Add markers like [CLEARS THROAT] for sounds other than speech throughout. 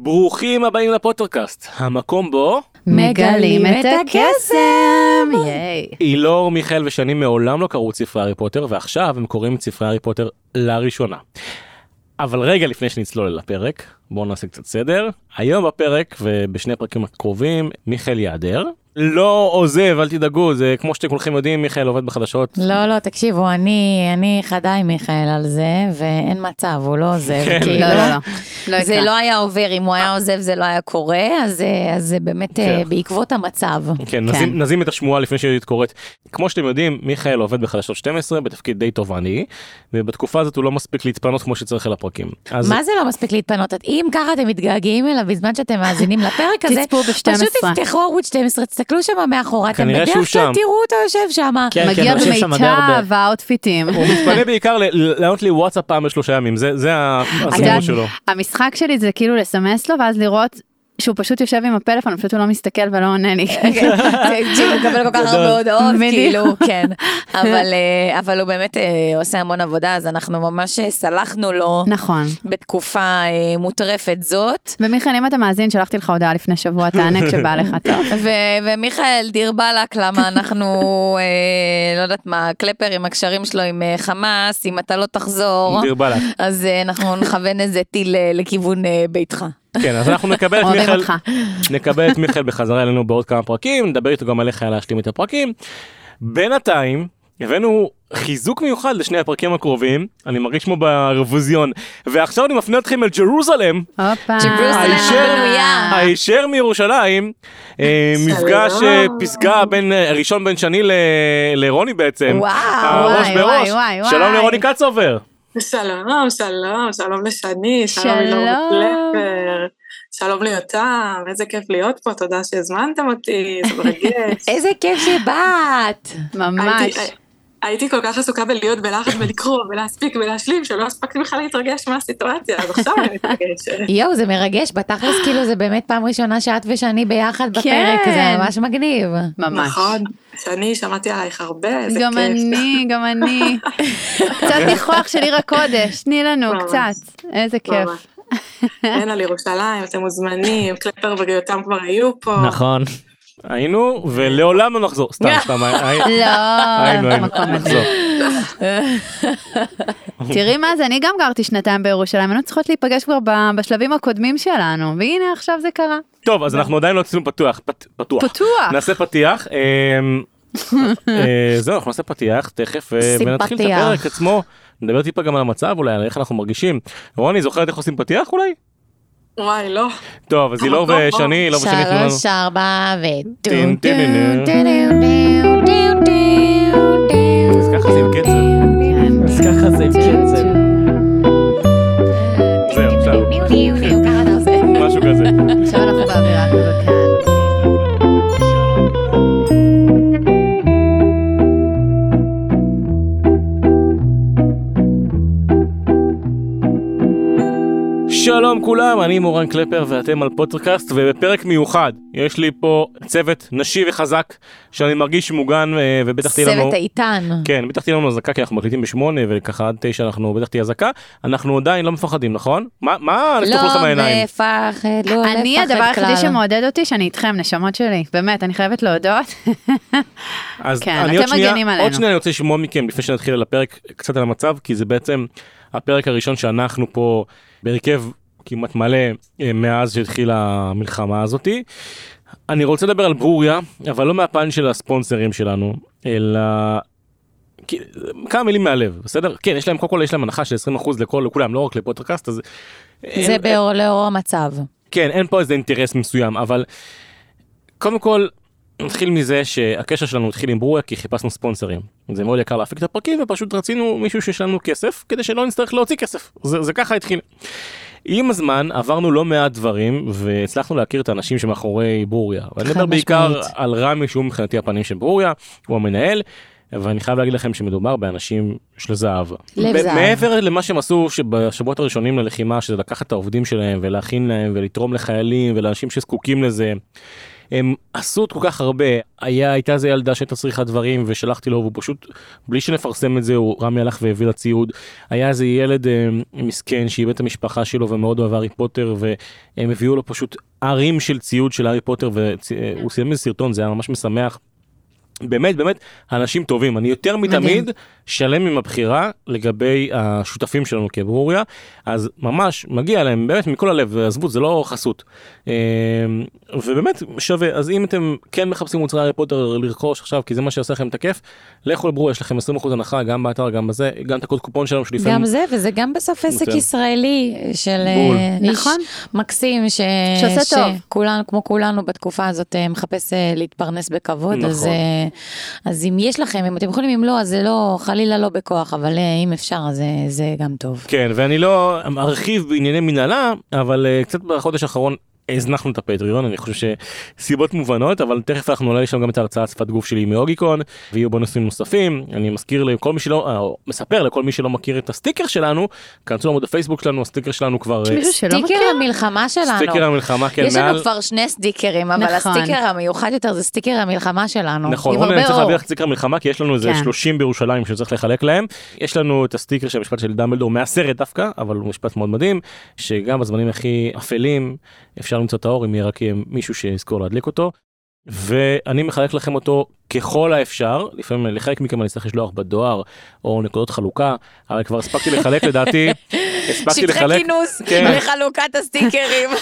ברוכים הבאים לפוטרקאסט, המקום בו מגלים את הקסם! ייי. אילור, מיכאל ושני מעולם לא קראו את ספרי הארי פוטר, ועכשיו הם קוראים את ספרי הארי פוטר לראשונה. אבל רגע לפני שנצלול אל הפרק, בואו נעשה קצת סדר. היום בפרק ובשני הפרקים הקרובים, מיכאל ייעדר. לא עוזב, אל תדאגו, זה כמו שאתם כולכם יודעים, מיכאל עובד בחדשות. לא, לא, תקשיבו, אני, אני חדה עם מיכאל על זה, ואין מצב, הוא לא עוזב. כן. כאילו, לא, לא, לא. לא זה. לא היה עובר, אם הוא היה עוזב זה לא היה קורה, אז, אה, אז זה באמת אה, כן. בעקבות המצב. כן, נזים, נזים את השמועה לפני שהיא קורית. כמו שאתם יודעים, מיכאל עובד בחדשות 12 בתפקיד די תובעני, ובתקופה הזאת הוא לא מספיק להתפנות כמו שצריך אל הפרקים. אז מה זה לא מספיק להתפנות? אם ככה אתם מתגעגעים אליו בזמן שאתם מאזינים לפרק הזה, תצפו ב-12. פשוט תפתחו ערוץ 12, תסתכלו שם מאחורה, אתם בדרך כלל. תראו אותו יושב שם. כן, כן, מגיע הרבה. במיטב האוטפיטים. הוא מתפנה בעיקר לענות לי וואטסאפ פעם בשלושה ימים, זה, הסיפור שלו. המשחק שלי זה כאילו לסמס לו ואז לראות שהוא פשוט יושב עם הפלאפון, פשוט הוא לא מסתכל ולא עונה לי. [LAUGHS] כן, הוא מקבל כל כך הרבה הודעות. כאילו, כן. [LAUGHS] אבל, אה, אבל הוא באמת אה, עושה המון עבודה, אז אנחנו ממש אה, סלחנו לו נכון. בתקופה מוטרפת זאת. ומיכאל, אם אתה מאזין, שלחתי לך הודעה לפני שבוע, תענה [LAUGHS] כשבא לך טוב. ו- ומיכאל, דיר באלק, למה אנחנו, לא יודעת מה, קלפר עם הקשרים שלו עם חמאס, אם אתה לא תחזור, דיר באלק. אז אנחנו נכוון איזה טיל לכיוון ביתך. כן, אז אנחנו נקבל את מיכאל. נקבל את מיכאל בחזרה אלינו בעוד כמה פרקים, נדבר איתו גם על איך היה להשלים את הפרקים. בינתיים, הבאנו חיזוק מיוחד לשני הפרקים הקרובים, אני מרגיש כמו באירוויזיון, ועכשיו אני מפנה אתכם אל ג'רוזלם, הופה. ג'רוזלם הישר- הבנויה. הישר מירושלים, אה, מפגש אה, פסגה בין, אה, ראשון בין שני ל- לרוני בעצם, וואו, הראש וואי, בראש, וואי, וואי, שלום. לרוני קצובר. שלום, שלום, שלום לשני, שלום שלום. אילור קלפר, שלום ליותם, איזה כיף להיות פה, תודה שהזמנתם אותי, זה מרגש. [LAUGHS] איזה כיף שבאת. ממש. הייתי- הייתי כל כך עסוקה בלהיות בלחץ ולקרוא ולהספיק ולהשלים, שלא הספקתי בכלל להתרגש מהסיטואציה, אז עכשיו אני מתרגשת. יואו, זה מרגש, בתכלס כאילו זה באמת פעם ראשונה שאת ושאני ביחד בפרק, כן. זה ממש מגניב. ממש. נכון, שני, שמעתי עלייך הרבה, איזה גם כיף. אני, גם אני. [LAUGHS] קצת ניחוח של עיר הקודש, תני לנו. קצת. איזה כיף. אין על ירושלים, אתם מוזמנים, קלפר ויותם כבר היו פה. נכון. היינו, ולעולם לא נחזור, סתם, [LAUGHS] סתם, הי- לא, היינו, היינו, מקום נחזור. [LAUGHS] תראי מה זה, אני גם גרתי שנתיים בירושלים, היינו צריכות להיפגש כבר בשלבים הקודמים שלנו, והנה עכשיו זה קרה. טוב, אז אנחנו עדיין לא עשינו פתוח, פת- פתוח. פתוח. נעשה פתיח. [LAUGHS] אמ, אה, זהו, אנחנו נעשה פתיח תכף אה, ונתחיל את. הפרק עצמו. נדבר טיפה גם על המצב אולי, על איך אנחנו מרגישים. רוני, זוכרת איך עושים פתיח אולי? וואי, לא. טוב, אז המקום, ושני, אילור ושני תנו לנו. שלוש, ארבע, ו... אז ככה זה עם קצב. אז ככה זה עם קצב. זהו, עכשיו. משהו כזה. עכשיו אנחנו באווירה שלום כולם, אני מורן קלפר ואתם על פוטרקאסט ובפרק מיוחד יש לי פה צוות נשי וחזק שאני מרגיש מוגן אה, ובטח תהיה לנו... צוות איתן. כן, בטח תהיה לנו אזעקה כי אנחנו מקליטים בשמונה וככה עד תשע אנחנו בטח תהיה אזעקה. אנחנו עדיין לא מפחדים, נכון? מה, מה לכם לא? מפחד, לא לפחד כלל. אני הדבר היחידי שמעודד אותי שאני איתכם, נשמות שלי. באמת, אני חייבת להודות. [LAUGHS] אז כן, אני אתם עוד שנייה- מגנים עלינו. עוד שנייה אני רוצה לשמוע מכם לפני שנתחיל על הפרק קצת על המצב כי זה בעצם הפרק הראשון שאנחנו פה בהרכב כמעט מלא אה, מאז שהתחילה המלחמה הזאתי. אני רוצה לדבר על ברוריה אבל לא מהפן של הספונסרים שלנו אלא. כמה מילים מהלב בסדר כן יש להם קודם כל יש להם הנחה של 20% לכל לכולם לא רק לפוטרקאסט אז. זה אין- באור לאור המצב. כן, אין פה איזה אינטרס מסוים, אבל קודם כל, נתחיל מזה שהקשר שלנו התחיל עם ברוריה כי חיפשנו ספונסרים. זה מאוד יקר להפיק את הפרקים ופשוט רצינו מישהו שיש לנו כסף כדי שלא נצטרך להוציא כסף. זה, זה ככה התחיל. עם הזמן עברנו לא מעט דברים והצלחנו להכיר את האנשים שמאחורי ברוריה. ואני מדבר בעיקר. על רמי שהוא מבחינתי הפנים של ברוריה, הוא המנהל. ואני חייב להגיד לכם שמדובר באנשים של זהב. לב זהב. מעבר למה שהם עשו שבשבועות הראשונים ללחימה, שזה לקחת את העובדים שלהם ולהכין להם ולתרום לחיילים ולאנשים שזקוקים לזה, הם עשו עוד כל כך הרבה. היה, הייתה איזה ילדה שהייתה צריכה דברים ושלחתי לו והוא פשוט, בלי שנפרסם את זה, הוא רמי הלך והביא לה ציוד. היה איזה ילד אה, מסכן שאיבד את המשפחה שלו ומאוד אוהב הארי פוטר והם הביאו לו פשוט ערים של ציוד של הארי פוטר והוא סיים איזה סרטון, זה היה ממש משמח. באמת באמת אנשים טובים אני יותר מתמיד שלם עם הבחירה לגבי השותפים שלנו כברוריה אז ממש מגיע להם באמת מכל הלב עזבו זה לא חסות. אה, ובאמת שווה אז אם אתם כן מחפשים מוצרי הארי פוטר לרכוש עכשיו כי זה מה שיעשה לכם את הכיף לכו לברוריה יש לכם 20% הנחה גם באתר גם בזה גם את הקוד קופון שלנו שלפעמים גם זה, וזה גם בסוף עסק. ישראלי של בול. אה, איש נכון. מקסים, ש... שעושה טוב. שכולנו, כמו כולנו בתקופה הזאת, אה, מחפש אה, להתפרנס בכבוד, אז, נכון. אה, אז אם יש לכם, אם אתם יכולים, אם לא, אז זה לא, חלילה לא בכוח, אבל אה, אם אפשר, אז זה, זה גם טוב. כן ואני לא ארחיב בענייני מנהלה אבל uh, קצת בחודש האחרון. הזנחנו את הפטריון אני חושב שסיבות מובנות אבל תכף אנחנו נעלה שם גם את ההרצאת שפת גוף שלי מאוגיקון ויהיו בונוסים נוספים אני מזכיר לכל מי שלא אה, או מספר לכל מי שלא מכיר את הסטיקר שלנו כנסו לעמוד הפייסבוק שלנו הסטיקר שלנו כבר אה, סטיקר? המלחמה שלנו. סטיקר המלחמה כן יש לנו מעל כבר שני סטיקרים, אבל נכון. הסטיקר המיוחד יותר זה סטיקר המלחמה שלנו. נכון, רון, אני צריך. להביא לך סטיקר מלחמה כי יש לנו איזה כן. 30 בירושלים שצריך לחלק להם. יש לנו את הסטיקר של המשפט של דמבלדור מהסרט דווקא, אבל הוא משפט מאוד מדהים, שגם בזמנים הכי אפלים אפשר למצוא את האור אם יהיה רק מישהו שיזכור להדליק אותו. ואני מחלק לכם אותו ככל האפשר, לפעמים לחלק מכם אני צריך לשלוח בדואר או נקודות חלוקה, אבל כבר הספקתי לחלק לדעתי, [LAUGHS] שטחי לחלק, כינוס כן. לחלוקת הסטיקרים. [LAUGHS]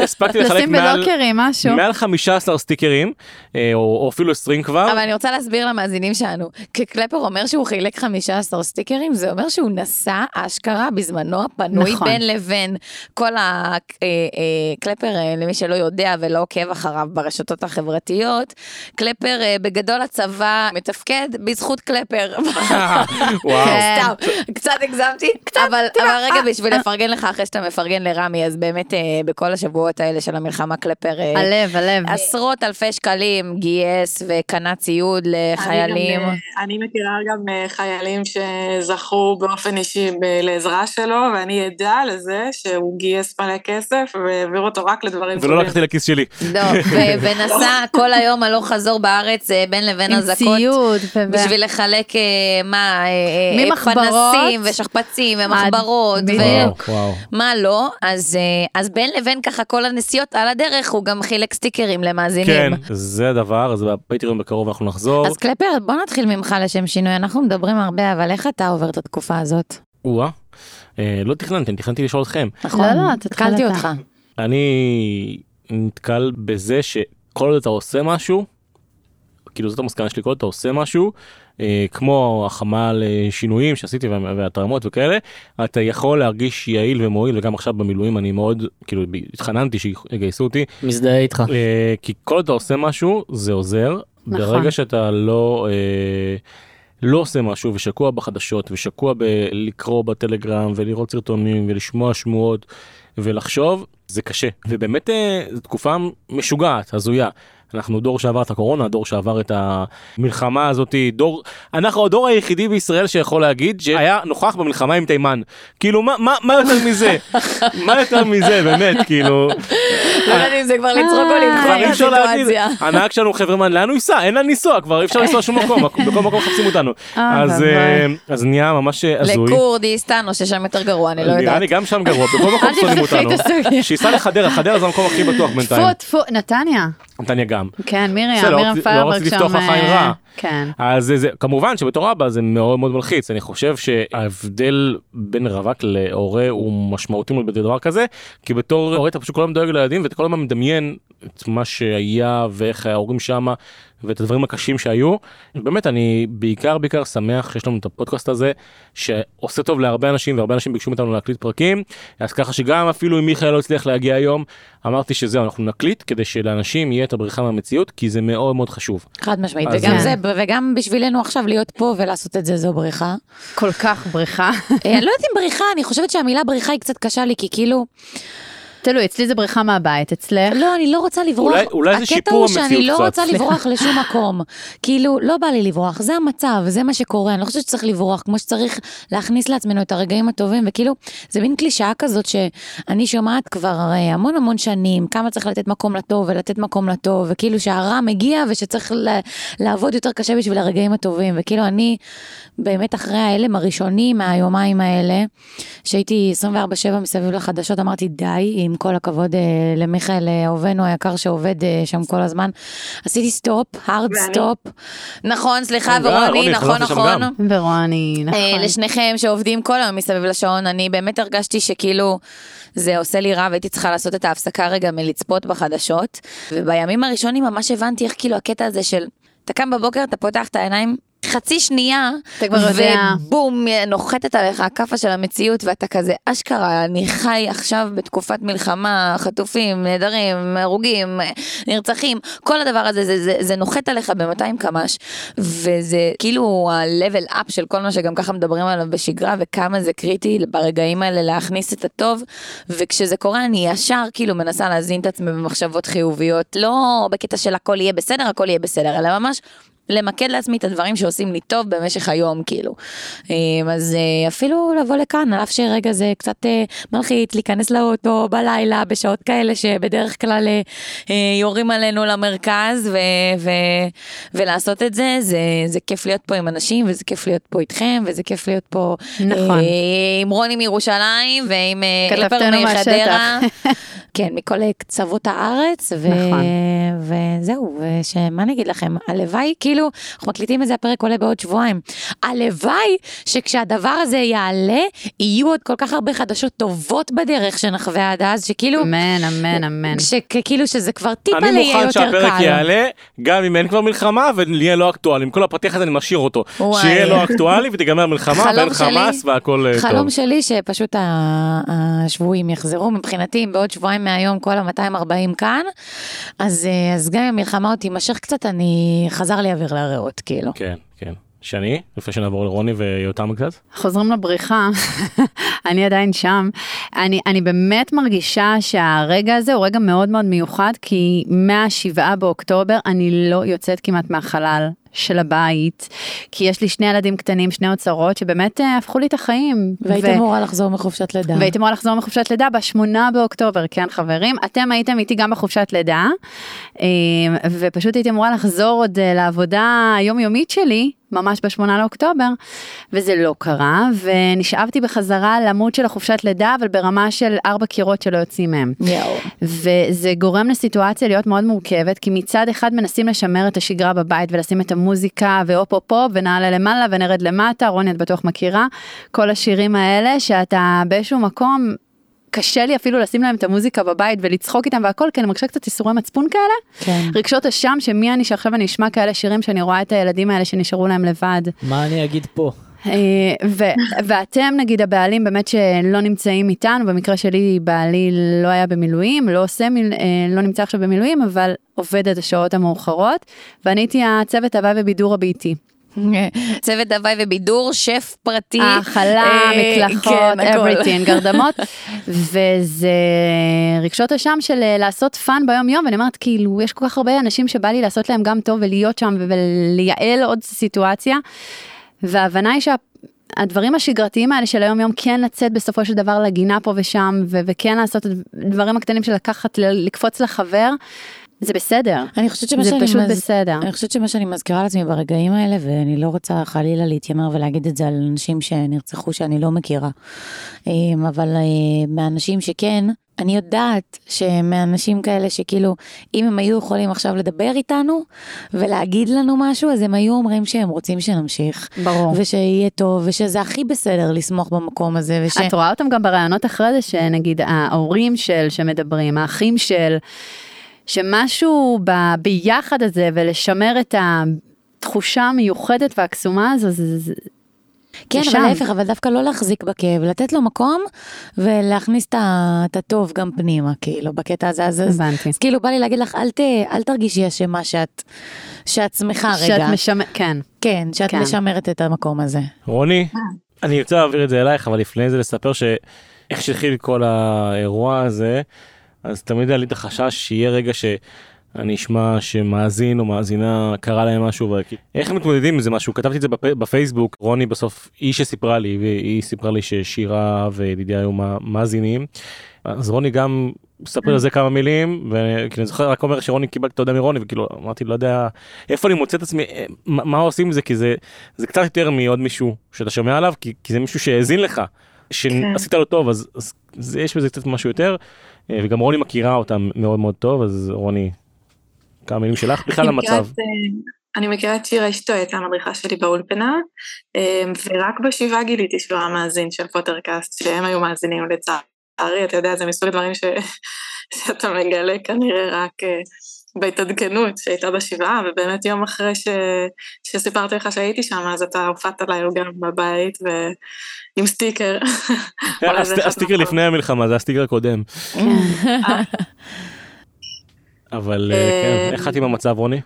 הספקתי, לחלק לשים מעל, בלוקרים משהו. מעל 15 סטיקרים, אה, או, או אפילו 20 כבר. אבל אני רוצה להסביר למאזינים שלנו, כשקלפר אומר שהוא חילק 15 סטיקרים, זה אומר שהוא נסע אשכרה בזמנו הפנוי נכון. בין לבין כל הקלפר, למי שלא יודע ולא עוקב אחריו ברשתות החברתיות, קלפר אה, בגדול הצבא מתפקד בזכות קלפר. [LAUGHS] וואו. סתם, קצת הגזמתי, אבל אבל רגע בשביל לפרגן לך אחרי שאתה מפרגן לרמי, אז באמת אה, בכל השבועות האלה של המלחמה קלפר, אה, הלב, הלב. עשרות אלפי שקלים גייס וקנה ציוד לחיילים. אני, אה, מכירה גם אה, חיילים שזכו באופן אישי לעזרה שלו, ואני עדה לזה שהוא גייס מלא כסף והעביר אותו רק לדברים ולא לקחתי לכיס שלי. לא, [LAUGHS] ונסע כל היום הלוך חזור בארץ אה, בין לבין עם אזעקות. ציוד. ו- בשביל לחלק אה, מה, אה, אה, פנסים ושכפ"צים ומחברות וואו. ומה לא, אז, אה, אז בין לבין ככה כל הנסיעות על הדרך הוא גם חילק סטיקרים למאזינים. כן, זה הדבר, אז בפטריון בקרוב אנחנו נחזור. אז קלפר, בוא נתחיל ממך לשם שינוי, אנחנו מדברים הרבה, אבל איך אתה עובר את התקופה הזאת? או-אה. אה, לא תכננתי, אני תכננתי לשאול אתכם. נכון, לא, לא, התקלתי אתה. אותך. אני נתקל בזה שכל עוד אתה עושה משהו, כאילו זאת המסקנה שלי, כל עוד אתה עושה משהו, כמו החמה לשינויים שעשיתי וה- והתרמות וכאלה, אתה יכול להרגיש יעיל ומועיל, וגם עכשיו במילואים אני מאוד, כאילו התחננתי שיגייסו אותי, מזדהה איתך. אה, כי כל עוד אתה עושה משהו זה עוזר נכון. ברגע שאתה לא אה, לא עושה משהו ושקוע בחדשות ושקוע בלקרוא בטלגרם ולראות סרטונים ולשמוע שמועות ולחשוב זה קשה ובאמת אה, זו תקופה משוגעת הזויה. אנחנו דור שעבר את הקורונה, דור שעבר את המלחמה הזאתי, דור, אנחנו הדור היחידי בישראל שיכול להגיד שהיה נוכח במלחמה עם תימן. כאילו מה, מה, מה יותר מזה? [LAUGHS] מה יותר מזה באמת, כאילו. לא יודעת אם זה כבר לצחוק או להגיד, בסיטואציה. הנהג שלנו חברמן לאן הוא ייסע אין לאן לנסוע כבר אי אפשר לנסוע שום מקום [LAUGHS] בכל מקום מחפשים אותנו אה, אז. אה, אז נהיה ממש הזוי. לכורדיסטן או ששם יותר גרוע, אני לא נראה יודעת. לי גם שם גרוע בכל מקום [LAUGHS] שונאים אותנו. שייסע לחדרה חדרה זה המקום הכי בטוח טפו בינתיים. טפו, נתניה. נתניה גם. כן, מרים, בסדר, לא מרים רציתי- לא רציתי שם. לפתוח לך עין אה, רע. כן. אז זה, זה כמובן שבתור אבא זה מאוד מאוד מלחיץ אני חושב שההבדל בין רווק להורה הוא משמעותי מאוד בדבר כזה כי בתור הורה אתה פשוט כל הזמן דואג לילדים ואתה כל הזמן מדמיין את מה שהיה ואיך ההורים שמה ואת הדברים הקשים שהיו. באמת אני בעיקר בעיקר שמח שיש לנו את הפודקאסט הזה שעושה טוב להרבה אנשים והרבה אנשים ביקשו מאיתנו להקליט פרקים אז ככה שגם אפילו אם מיכאל לא הצליח להגיע היום אמרתי שזהו אנחנו נקליט כדי שלאנשים יהיה את הבריחה מהמציאות כי זה מאוד מאוד חשוב. חד משמעית, אז וגם זה- זה, וגם בשבילנו עכשיו להיות פה ולעשות את זה זו בריחה. כל כך בריכה. אה, אני לא יודעת אם בריחה, אני חושבת שהמילה בריחה היא קצת קשה לי, כי כאילו... תלוי, אצלי זה בריחה מהבית, אצלך? לא, אני לא רוצה לברוח. אולי- אולי זה הקטע שיפור הוא שאני המציאות לא קצת. רוצה לברוח לשום מקום. כאילו, לא בא לי לברוח, זה המצב, זה מה שקורה. אני לא חושבת שצריך לברוח, כמו שצריך להכניס לעצמנו את הרגעים הטובים, וכאילו, זה מין קלישאה כזאת שאני שומעת כבר הרי המון המון שנים, כמה צריך לתת מקום לטוב ולתת מקום לטוב, וכאילו שהרע מגיע ושצריך ל- לעבוד יותר קשה בשביל הרגעים הטובים, וכאילו אני באמת אחרי ההלם הראשוני מהיומיים האלה, שהייתי 24/7 מסביב לחדשות, אמרתי די, עם כל הכבוד אה, למיכאל אה, אהובנו היקר שעובד אה, שם כל הזמן. עשיתי סטופ, ואני. סטופ. נכון, סליחה, רוני, ורוני, נכון, נכון. ורוני, נכון. אה, לשניכם שעובדים כל היום מסביב לשעון, אני באמת הרגשתי שכאילו זה עושה לי רע והייתי צריכה לעשות את ההפסקה רגע מלצפות בחדשות. ובימים הראשונים ממש הבנתי איך כאילו הקטע הזה של, אתה קם בבוקר, אתה פותח את העיניים. חצי שנייה. ובום, נוחתת עליך הכאפה של המציאות, ואתה כזה, אשכרה, אני חי עכשיו בתקופת מלחמה, חטופים, נעדרים, הרוגים, נרצחים, כל הדבר הזה, זה, זה, זה נוחת עליך ב-200 קמ"ש, וזה כאילו ה-level up של כל מה שגם ככה מדברים עליו בשגרה, וכמה זה קריטי ברגעים האלה להכניס את הטוב, וכשזה קורה אני ישר כאילו מנסה להזין את עצמי במחשבות חיוביות, לא בקטע של הכל יהיה בסדר, הכל יהיה בסדר, אלא ממש למקד לעצמי את הדברים שעושים לי טוב במשך היום, כאילו. אמ, אז אה, אפילו לבוא לכאן, על אף שרגע זה קצת אה, מלחיץ, להיכנס לאוטו בלילה, בשעות כאלה שבדרך כלל אה, יורים עלינו למרכז, ו- ו- ולעשות את זה, זה, זה כיף להיות פה עם אנשים, וזה כיף להיות פה איתכם, וזה כיף להיות פה נכון. עם רוני מירושלים, ועם כתבתנו מחדרה. [LAUGHS] כן, מכל קצוות הארץ, ו... נכון. וזהו, ושמה אני אגיד לכם, הלוואי, כאילו, אנחנו מקליטים את זה, הפרק עולה בעוד שבועיים. הלוואי שכשהדבר הזה יעלה, יהיו עוד כל כך הרבה חדשות טובות בדרך שנחווה עד אז, שכאילו, אמן, אמן, אמן. שכאילו שזה כבר טיפה אני יהיה מוכן יותר שהפרק קל. יעלה, גם אם אין כבר מלחמה, ויהיה לא אקטואלי. עם כל הפתיח הזה אני משאיר אותו. וואי. שיהיה לא אקטואלי ותיגמר מלחמה, חלום ואין שלי- חמאס והכל אה, חלום טוב. שלי שפשוט השבויים יחזרו מבחינתי, אם בעוד שבועיים מהיום כל ה-240 כאן, אז, אה, אז גם אם המלחמה עוד תימשך קצת, אני, חזר לי אוויר לריאות, כאילו. כן, כן. שני, לפני שנעבור לרוני ויותם קצת. חוזרים לבריחה, [LAUGHS] אני עדיין שם. אני, אני באמת מרגישה שהרגע הזה הוא רגע מאוד מאוד מיוחד, כי מה-7 באוקטובר אני לא יוצאת כמעט מהחלל של הבית, כי יש לי שני ילדים קטנים, שני אוצרות, שבאמת אה, הפכו לי את החיים. והיית ו- אמורה לחזור מחופשת לידה. והייתי אמורה לחזור מחופשת לידה בשמונה באוקטובר, כן חברים? אתם הייתם איתי גם בחופשת לידה, אה, ופשוט הייתי אמורה לחזור עוד אה, לעבודה היומיומית שלי, ממש בשמונה לאוקטובר, וזה לא קרה, ונשאבתי בחזרה לעמוד של החופשת לידה, אבל ברמה של ארבע קירות שלא יוצאים מהם. יואו. וזה גורם לסיטואציה להיות מאוד מורכבת, כי מצד אחד מנסים לשמר את השגרה בבית ולשים את המוזיקה והופ הופ הופ ונעלה למעלה ונרד למטה, רוני את בטוח מכירה, כל השירים האלה שאתה באיזשהו מקום, קשה לי אפילו לשים להם את המוזיקה בבית ולצחוק איתם והכל, כי אני מרגישה קצת איסורי מצפון כאלה. כן. רגשות אשם שמי אני שעכשיו אני אשמע כאלה שירים שאני רואה את הילדים האלה שנשארו להם לבד. מה אני אגיד פה? אה, ו- ואתם נגיד הבעלים באמת שלא נמצאים איתנו, במקרה שלי בעלי לא היה במילואים, לא עושה, מיל- אה, לא נמצא עכשיו במילואים, אבל עובד עד השעות המאוחרות, ואני הייתי הצוות הוואי ובידור הביתי. צוות הוואי ובידור, שף פרטי. האכלה, אה, מקלחות, כן, everything, [LAUGHS] גרנדמות, וזה רגשות אשם של לעשות fun ביום יום, ואני אומרת כאילו, יש כל כך הרבה אנשים שבא לי לעשות להם גם טוב ולהיות שם ולייעל עוד סיטואציה, וההבנה היא שה... הדברים השגרתיים האלה של היום יום כן לצאת בסופו של דבר לגינה פה ושם ו- וכן לעשות את הדברים הקטנים של לקחת לקפוץ לחבר זה בסדר אני חושבת שמה זה שאני פשוט מז- בסדר. אני חושבת שמה שאני מזכירה לעצמי ברגעים האלה, ואני לא רוצה חלילה להתיימר ולהגיד את זה על אנשים שנרצחו שאני לא מכירה, אמ, אבל אה, מהאנשים שכן, אני יודעת שמאנשים כאלה שכאילו, אם הם היו יכולים עכשיו לדבר איתנו ולהגיד לנו משהו, אז הם היו אומרים שהם רוצים שנמשיך. ברור. ושיהיה טוב, ושזה הכי בסדר לשמוח במקום הזה, וש... את רואה אותם גם בראיונות אחרי זה שנגיד ההורים של שמדברים האחים של שמשהו ב, ביחד הזה ולשמר את התחושה המיוחדת והקסומה הזו זה, זה, כן, אבל. להפך, אבל דווקא לא להחזיק בכאב, לתת לו מקום ולהכניס את הטוב גם פנימה, כאילו, בקטע הזה. אז, אז, הבנתי. אז כאילו בא לי להגיד לך, אל, ת, אל תרגישי אשמה שאת, שאת שמחה שאת רגע. משמר, כן. כן, שאת כן. משמרת את המקום הזה. רוני, אני רוצה להעביר את זה אלייך, אבל לפני זה לספר שאיך שהתחיל כל האירוע הזה, אז תמיד היה לי את החשש שיהיה רגע שאני אשמע שמאזין או מאזינה קרה להם משהו, וכי- איך מתמודדים עם זה משהו? כתבתי את זה בפ- בפייסבוק, רוני בסוף, היא שסיפרה לי, והיא סיפרה לי ששירה וידידיה היו מא- מאזינים. אז רוני גם מספר על זה כמה מילים, וכאילו אני זוכר רק אומר שרוני קיבלתי את ההודעה מרוני, וכאילו אמרתי לא יודע איפה אני מוצא את עצמי, אה, מה מה עושים עם זה, כי זה, זה קצת יותר מעוד מישהו שאתה שומע עליו, כי, כי זה מישהו שהאזין לך, שעשית לו טוב, אז, אז זה, יש בזה קצת משהו יותר, וגם רוני מכירה אותם מאוד מאוד טוב, אז רוני, כמה מילים שלך, בכלל המצב. אה, אני מכירה את שירה אשתו, הייתה המדריכה שלי באולפנה, אה, ורק בשבעה גיליתי שהוא היה מאזין של פוטרקאסט, שהם היו מאזינים לצערי, אתה יודע, זה מסוג הדברים ש... [LAUGHS] שאתה מגלה כנראה רק אה, בהתעדכנות שהייתה בשבעה, ובאמת יום אחרי ש... שסיפרתי לך שהייתי שם, אז אתה הופעת אליי גם בבית, סטיקר. אולי זה הסט- אחד הסטיקר. לפני המלחמה, זה הסטיקר הקודם. אבל אה, אה, כן, איך את עם המצב רוני?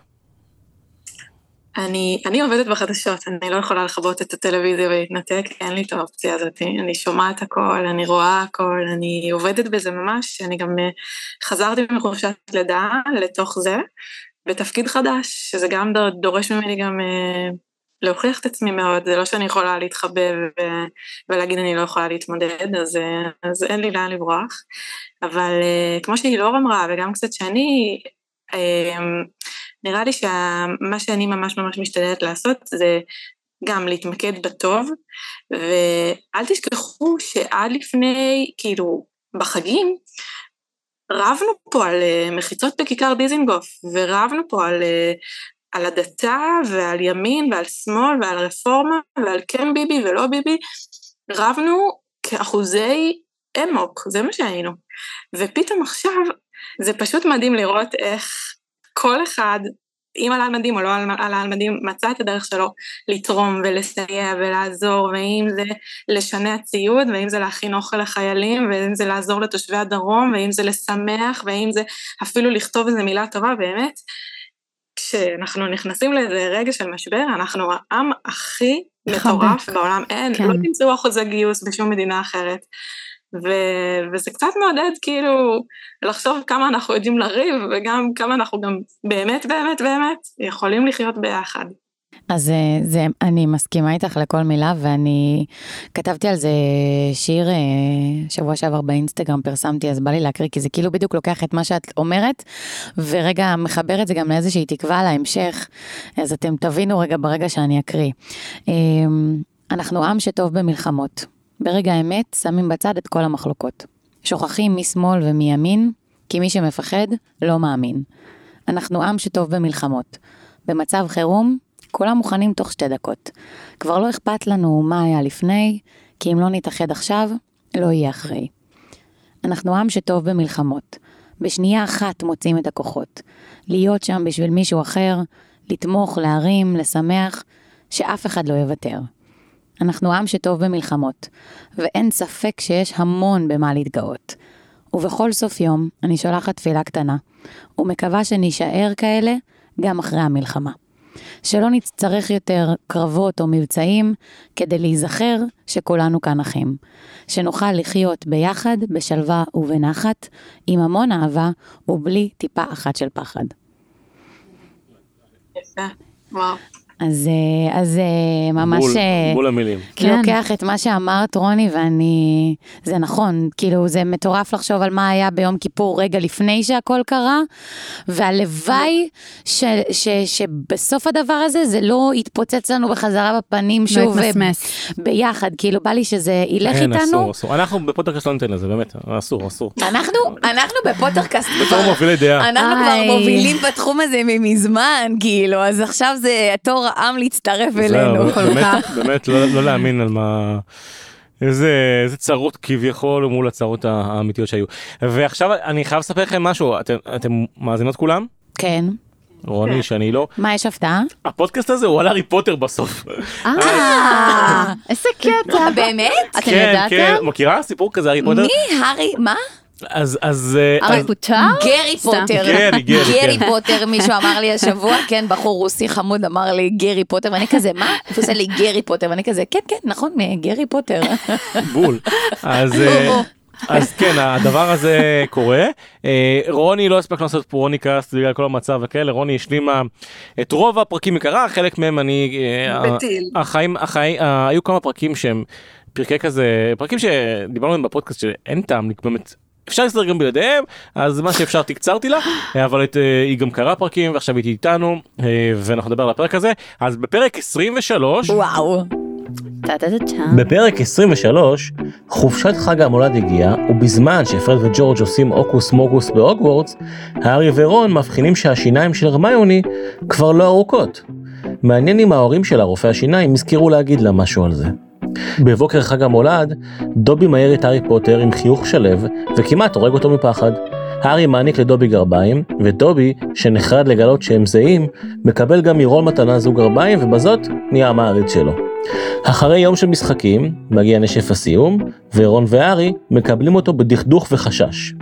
אני, אני עובדת בחדשות, אני לא יכולה לכבות את הטלוויזיה ולהתנתק, אין לי את האופציה הזאת. אני שומעת הכל, אני רואה הכל, אני עובדת בזה ממש, אני גם אה, חזרתי מחופשת לידה לתוך זה, בתפקיד חדש, שזה גם דור- דורש ממני גם אה, להוכיח את עצמי מאוד, זה לא שאני יכולה להתחבא ו- ולהגיד אני לא יכולה להתמודד, אז, אה, אז אין לי לאן לברוח. אבל אה, כמו שאילור אמרה, וגם קצת שאני, אה, נראה לי שמה שאני ממש ממש משתדלת לעשות זה גם להתמקד בטוב, ואל תשכחו שעד לפני, כאילו, בחגים, רבנו פה על אה, מחיצות בכיכר דיזינגוף, ורבנו פה על, אה, על הדתה ועל ימין ועל שמאל ועל רפורמה ועל כן ביבי ולא ביבי, רבנו כאחוזי אמוק, זה מה שהיינו. ופתאום עכשיו, זה פשוט מדהים לראות איך כל אחד, אם עלה על מדים או לא על- עלה על מדים, מצא את הדרך שלו לתרום ולסייע ולעזור, ואם זה לשנע ציוד, ואם זה להכין אוכל לחיילים, ואם זה לעזור לתושבי הדרום, ואם זה לשמח, ואם זה אפילו לכתוב איזה מילה טובה, באמת, כשאנחנו נכנסים לאיזה רגע של משבר, אנחנו העם הכי מטורף. בעולם, אין, כן. לא תמצאו אחוזי גיוס בשום מדינה אחרת. ו- וזה קצת מעודד כאילו לחשוב כמה אנחנו יודעים לריב וגם כמה אנחנו גם באמת באמת באמת יכולים לחיות ביחד. אז אה, זה, אני מסכימה איתך לכל מילה, ואני כתבתי על זה שיר אה, שבוע שעבר באינסטגרם, פרסמתי, אז בא לי להקריא, כי זה כאילו בדיוק לוקח את מה שאת אומרת, ורגע מחבר את זה גם לאיזושהי תקווה להמשך, אז אתם תבינו רגע ברגע שאני אקריא. אה, אנחנו עם שטוב במלחמות. ברגע האמת שמים בצד את כל המחלוקות. שוכחים משמאל ומימין, כי מי שמפחד לא מאמין. אנחנו עם שטוב במלחמות. במצב חירום, כולם מוכנים תוך שתי דקות. כבר לא אכפת לנו מה היה לפני, כי אם לא נתאחד עכשיו, לא יהיה אחרי. אנחנו עם שטוב במלחמות. בשנייה אחת מוצאים את הכוחות. להיות שם בשביל מישהו אחר, לתמוך, להרים, לשמח, שאף אחד לא יוותר. אנחנו עם שטוב במלחמות, ואין ספק שיש המון במה להתגאות. ובכל סוף יום אני שולחת תפילה קטנה, ומקווה שנישאר כאלה גם אחרי המלחמה. שלא נצטרך יותר קרבות או מבצעים כדי להיזכר שכולנו כאן אחים. שנוכל לחיות ביחד, בשלווה ובנחת, עם המון אהבה ובלי טיפה אחת של פחד. יפה, וואו. אז, אה, אז אה, ממש... בול, אה, בול המילים. כן. כן. לוקח את מה שאמרת רוני ואני, זה נכון, כאילו זה מטורף לחשוב על מה היה ביום כיפור רגע לפני שהכל קרה, והלוואי ש, ש, שבסוף הדבר הזה זה לא יתפוצץ לנו בחזרה בפנים לא שוב אה, יתמסמס. ביחד, כאילו בא לי שזה ילך אין, איתנו. אסור, אסור. אנחנו בפודקאסט לא ניתן לזה, באמת, אסור, אסור. אנחנו, אנחנו בפוטרקאסט בתור מובילי דעה. אנחנו כבר. מובילים בתחום הזה מזמן, כאילו, אז עכשיו זה תור העם להצטרף אלינו. כל באמת, כך. באמת לא לא להאמין על מה... איזה, איזה צרות כביכול מול הצרות האמיתיות שהיו. ועכשיו אני חייב לספר לכם משהו, אתם, אתם מאזינות כולם? כן. רוני, שאני לא. מה, יש הפתעה? הפודקאסט הזה הוא על הארי פוטר בסוף. אה, [LAUGHS] איזה קטע. באמת? אתם כן, ידעתם? כן, מכירה סיפור כזה הארי פוטר? מי? הארי, מה? אז, אז, אה, אז- פוטר? גרי. פוטר. גרי, גרי, גרי כן. פוטר, מישהו אמר לי השבוע, [LAUGHS] כן, בחור רוסי חמוד אמר לי גרי פוטר, ואני כזה, מה? הוא עושה לי גרי פוטר, ואני כזה, כן, כן, נכון, גרי פוטר. [LAUGHS] בול. אז, אה, אז כן, הדבר הזה קורה. אה, רוני לא הספקנו לעשות פה רוני קאסט בגלל כל המצב וכאלה, רוני השלימה את רוב הפרקים מקרה, חלק מהם אני... אה, בטיל. החיים, החיים, אה, היו כמה פרקים שהם פרקי כזה, פרקים שדיברנו עליהם בפודקאסט שאין טעם, באמת. אפשר להסתדר גם בלעדיהם, אז מה שאפשר תקצרתי לה, אה, אבל את, אה, היא גם קראה פרקים ועכשיו היא איתנו, אה, ואנחנו נדבר על הפרק הזה. אז בפרק 23, וואו. בפרק 23, חופשת חג המולד הגיעה, ובזמן שפרד וג'ורג' עושים הוקוס מוקוס בהוגוורטס, הארי ורון מבחינים שהשיניים של הרמיוני כבר לא ארוכות. מעניין אם ההורים שלה, רופאי השיניים, הזכירו להגיד לה משהו על זה. בבוקר חג המולד, דובי מאיר את הארי פוטר עם חיוך שלו, וכמעט הורג אותו מפחד. הארי מעניק לדובי גרביים, ודובי, שנחרד לגלות שהם זהים, מקבל גם מרון מתנה זוג גרביים, ובזאת נהיה המעריץ שלו. אחרי יום של משחקים, מגיע נשף הסיום, ורון והארי מקבלים אותו בדכדוך וחשש.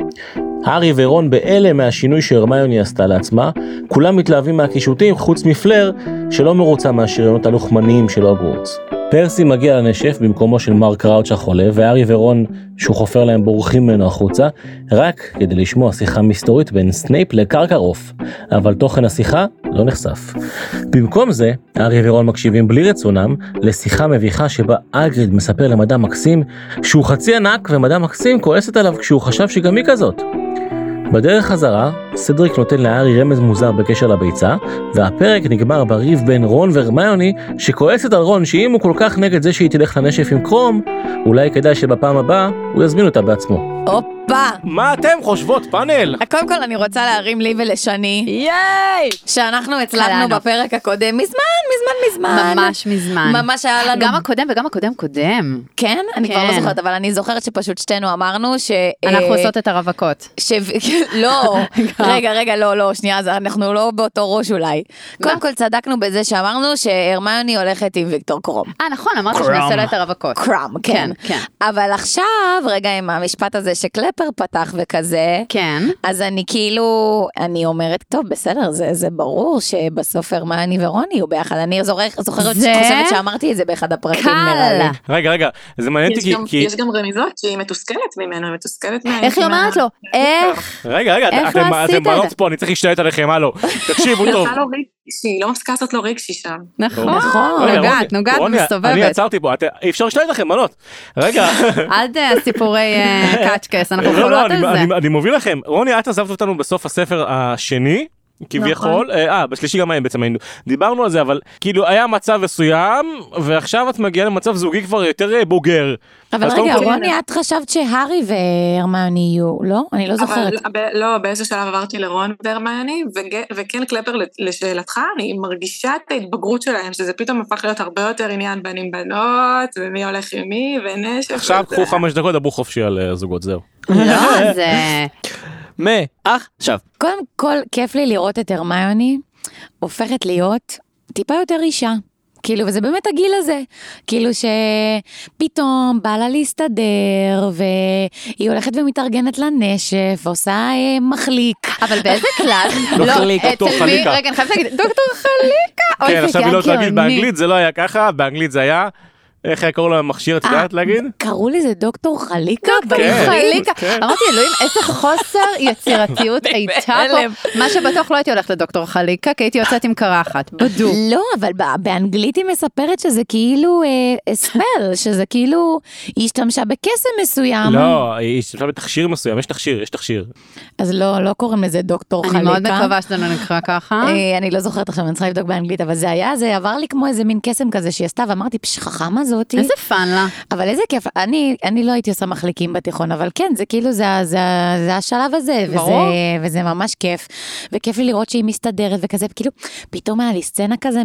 הארי ורון בהלם מהשינוי שהרמיוני עשתה לעצמה, כולם מתלהבים מהקישוטים חוץ מפלר, שלא מרוצה מהשריונות הלוחמניים של הוגוורטס. פרסי מגיע לנשף במקומו של מר קראוץ' החולה, והארי ורון, שהוא חופר להם, בורחים ממנו החוצה, רק כדי לשמוע שיחה מסתורית בין סנייפ לקרקרוף, אבל תוכן השיחה לא נחשף. במקום זה, הארי ורון מקשיבים בלי רצונם לשיחה מביכה שבה אגריד מספר למדע מקסים שהוא חצי ענק ומדע מקסים כועסת עליו כשהוא חשב שגם היא כזאת. בדרך חזרה, סדריק נותן להארי רמז מוזר בקשר לביצה, והפרק נגמר בריב בין רון והרמיוני, שכועסת על רון שאם הוא כל כך נגד זה שהיא תלך לנשף עם קרום, אולי כדאי שבפעם הבאה הוא יזמין אותה בעצמו. הופה. מה אתם חושבות, פאנל? קודם כל אני רוצה להרים לי ולשני, ייי! שאנחנו הצלחנו קלענו. בפרק הקודם, מזמן, מזמן, מזמן. ממש מזמן. ממש היה לנו... גם הקודם וגם הקודם קודם. כן? אני כבר לא כן. זוכרת, אבל אני זוכרת שפשוט שתינו אמרנו ש... אנחנו אה, עושות את הרווקות. ש... [LAUGHS] לא, [LAUGHS] רגע, רגע, לא, לא, שנייה, אז אנחנו לא באותו ראש אולי. קודם כל צדקנו בזה שאמרנו שהרמיוני הולכת עם ויקטור קרום. אה, נכון, אמרת שנעשה לה את הרווקות. קראם, כן. כן, כן. אבל עכשיו, רגע, עם המשפט הזה שקלפר פתח וכזה, כן. אז אני כאילו, אני אומרת, טוב, בסדר, זה, זה ברור שבסוף הרמני ורוני יהיו ביחד. אני זוכרת, זוכרת, זה חושבת שאמרתי את זה באחד הפרקים, נראה לי. קל. רגע, רגע, זה מעניין אותי כי... יש גם רמיזות שהיא מתוסכלת ממנו, היא מתוסכלת מה... איך היא אומרת לו? איך? רגע, רגע, איך אתם לא עשית אתם את בנות? פה, אני צריך להשתלט עליכם, הלו. תקשיבו [LAUGHS] טוב. עושה לו רגשי, היא לא מפסיקה לעשות לו רגשי שם. נכון, נכון. רגע, נוגעת, רוני, נוגעת רוני, אני ומסתובבת. עצרתי פה, את- אי אפשר להשתלט לכם, בנות. רגע. [LAUGHS] עד אה, סיפורי אה, קאצ'קס, אנחנו לא, לא, חולות אני- על זה. אני- אני מוביל לכם. רוני, את עזבת אותנו בסוף הספר השני. כביכול, נכון. אה, בשלישי גם בעצם היינו, דיברנו על זה, אבל כאילו היה מצב מסוים, ועכשיו את מגיעה למצב זוגי כבר יותר אה, בוגר. אבל רגע, רוני, את חשבת שהארי והרמני יהיו, לא? אני לא זוכרת. לא, באיזה שלב עברתי לרון והרמיוני, וכן קלפר לשאלתך, אני מרגישה את ההתבגרות שלהם, שזה פתאום הפך להיות הרבה יותר עניין בנים בנות, ומי הולך עם מי, ונשף. עכשיו. קחו חמש דקות, דברו חופשי על אה, זוגות, זהו. לא, [LAUGHS] זה... מעכשיו. קודם כל, כיף לי לראות את הרמיוני הופכת להיות טיפה יותר אישה. כאילו, וזה באמת הגיל הזה. כאילו שפתאום בא לה להסתדר, והיא הולכת ומתארגנת לנשף, ועושה אה, מחליק. אבל באיזה קלאס? דוקטור חליקה, דוקטור אצל מי- חליקה. רגע, אני חייבת להגיד, דוקטור חליקה. אוי, כן, זה עכשיו היא לא יודעת להגיד גאוני. באנגלית, זה לא היה ככה, באנגלית זה היה, איך היה קוראים למכשיר, את יודעת להגיד? קראו לזה דוקטור חליקה? דוקטור כן, חליקה. כן. אמרתי, אלוהים, איזה חוסר [LAUGHS] יצירתיות הייתה. פה. מה שבטוח לא הייתי הולכת לדוקטור חליקה, כי הייתי יוצאת עם קרחת. בדוק. לא, אבל באנגלית היא מספרת שזה כאילו אה, ספל, שזה כאילו, היא השתמשה בקסם מסוים. לא, היא השתמשה בתכשיר מסוים, יש תכשיר, יש תכשיר. אז לא, לא קוראים לזה דוקטור חליקה. אני מאוד מקווה שזה לא נקרא ככה. אה, אני לא זוכרת עכשיו, אני צריכה לבדוק באנגלית, אבל זה היה, זה עבר לי כמו איזה מין קסם כזה שהיא עשתה, ואמרתי, פש, חכמה זאתי. איזה fun לה. אבל איזה כיף, אני, אני לא הייתי עושה מחליקים בתיכון, אבל כן, זה כאילו, זה, זה, זה השלב הזה, וזה. וזה ממש כיף. וכיף לי לראות שהיא מסתדרת וכזה, כאילו, פתאום היה לי סצנה כזה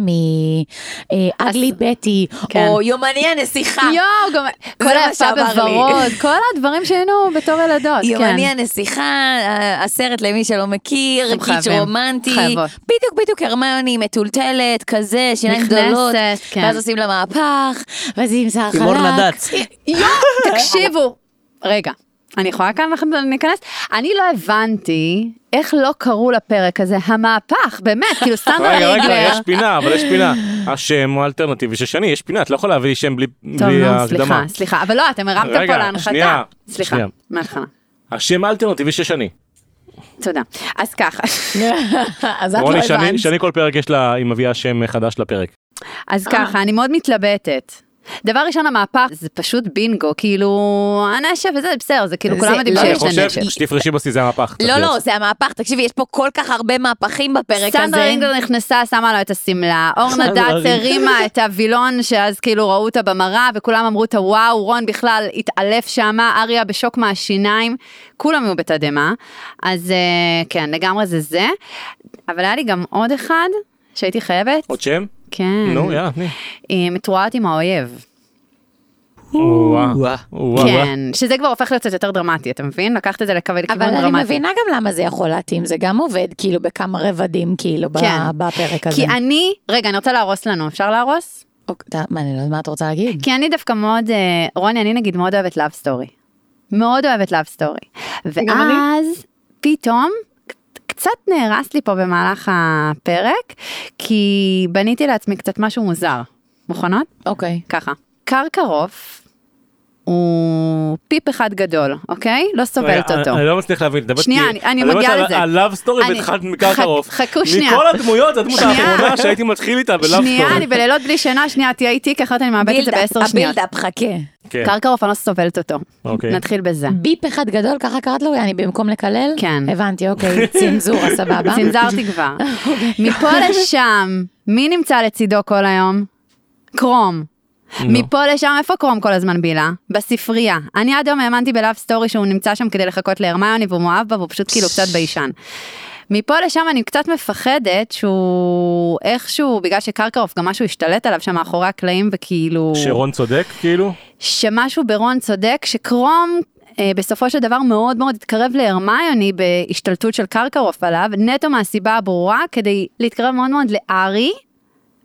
מאגלי בטי, כן. או יומני הנסיכה. יואו, גם כל היפה. בוורוד, כל הדברים שהיינו בתור ילדות, כן. יומני הנסיכה, ה- הסרט למי שלא מכיר, קיץ' רומנטי, חייבות. בדיוק בדיוק הרמיוני מטולטלת כזה, שיניים נכנסת, גדולות, כן. ואז עושים לה מהפך, היא עם שיער עם אור חלק. נדץ. יואו, [LAUGHS] תקשיבו. רגע, אני יכולה כאן להיכנס? אני לא הבנתי איך לא קראו לפרק הזה המהפך, באמת, כאילו סנדרה רגע, רגע. יש פינה, אבל יש פינה. השם הוא האלטרנטיבי של שני, יש פינה, את לא יכולה להביא לי שם בלי טוב, ההקדמה. סליחה, סליחה, אבל לא, אתם הרמתם רגע, פה להנחתה. שנייה, סליחה, שנייה. מההתחלה. השם האלטרנטיבי של שני. תודה. אז ככה, [LAUGHS] אז את לא רוני, הבנת. שני כל פרק יש לה, היא מביאה שם חדש לפרק. אז ככה, אני מאוד מתלבטת. דבר ראשון, המהפך זה פשוט בינגו, כאילו, הנשף וזה בסדר, זה כאילו, כולם יודעים אני שיש חושב לנשף. שתפרשי בשיא זה המהפך. לא. לא, זה המהפך, תקשיבי, יש פה כל כך הרבה מהפכים בפרק סנדרה הזה. רינגלר נכנסה, שמה לו את השמלה, אורנה סנדרה דאץ. הרימה את הווילון שאז כאילו ראו אותה במראה וכולם אמרו את הוואו, רון בכלל התעלף שמה, אריה בשוק מהשיניים, כולם היו בתדהמה, אז אה, כן, לגמרי זה זה, אבל היה לי גם עוד אחד שהייתי חייבת, עוד שם? כן, נו, יאללה, תני. היא מתרועעת עם האויב. כן, שזה כבר הופך להיות קצת יותר דרמטי, אתה מבין? לקחת את זה לכיוון אבל דרמטי. אני מבינה גם למה זה יכול להתאים, זה גם עובד כאילו בכמה רבדים כאילו כן. בפרק הזה. כי אני, רגע, אני רוצה להרוס לנו, אפשר להרוס? מה, אני לא יודעת מה את רוצה להגיד? כי אני דווקא מאוד, אה, רוני, אני נגיד מאוד אוהבת love story. מאוד אוהבת love story. ואז פתאום, קצת נהרס לי פה במהלך הפרק, כי בניתי לעצמי קצת משהו מוזר. מוכנות? אוקיי. ככה. קרקרוף הוא פיפ אחד גדול, אוקיי? לא סובלת רגע, אותו. אני לא מצליח להבין, מדברת שנייה, כי- אני- אני מדברת מגיעה על- לזה. על love story אני- והתחלת מקרקרוף. חכ- חכו שנייה. מכל הדמויות, הדמות. האחרונה שהייתי מתחיל איתה ב love story. שנייה, אני בלילות בלי שינה, שנייה, תהיה איתי, כי אחרת אני מאבדת את זה בעשר שניות. ה buildup, חכה. כן. קרקרוף, אני לא סובלת אותו. אוקיי. נתחיל בזה. ביפ אחד גדול, ככה קראת לו? אני במקום לקלל? כן. הבנתי, אוקיי, [LAUGHS] צנזורה, סבבה. צנזרתי כבר. [LAUGHS] אוקיי. מפה לשם, מי נמצא לצידו כל היום? קרום. מפה לשם, איפה קרום כל הזמן בילה? בספרייה. אני עד היום האמנתי ב love story שהוא נמצא שם כדי לחכות להרמיוני והוא מאוהב בה והוא פשוט כאילו קצת ביישן. מפה לשם אני קצת מפחדת שהוא איכשהו, בגלל שקרקרוף גם משהו השתלט עליו שם מאחורי הקלעים וכאילו... שרון צודק, כאילו? שמשהו ברון צודק, שקרום אה, בסופו של דבר מאוד מאוד התקרב להרמיוני בהשתלטות של קרקרוף עליו, נטו מהסיבה הברורה, כדי להתקרב מאוד מאוד להארי,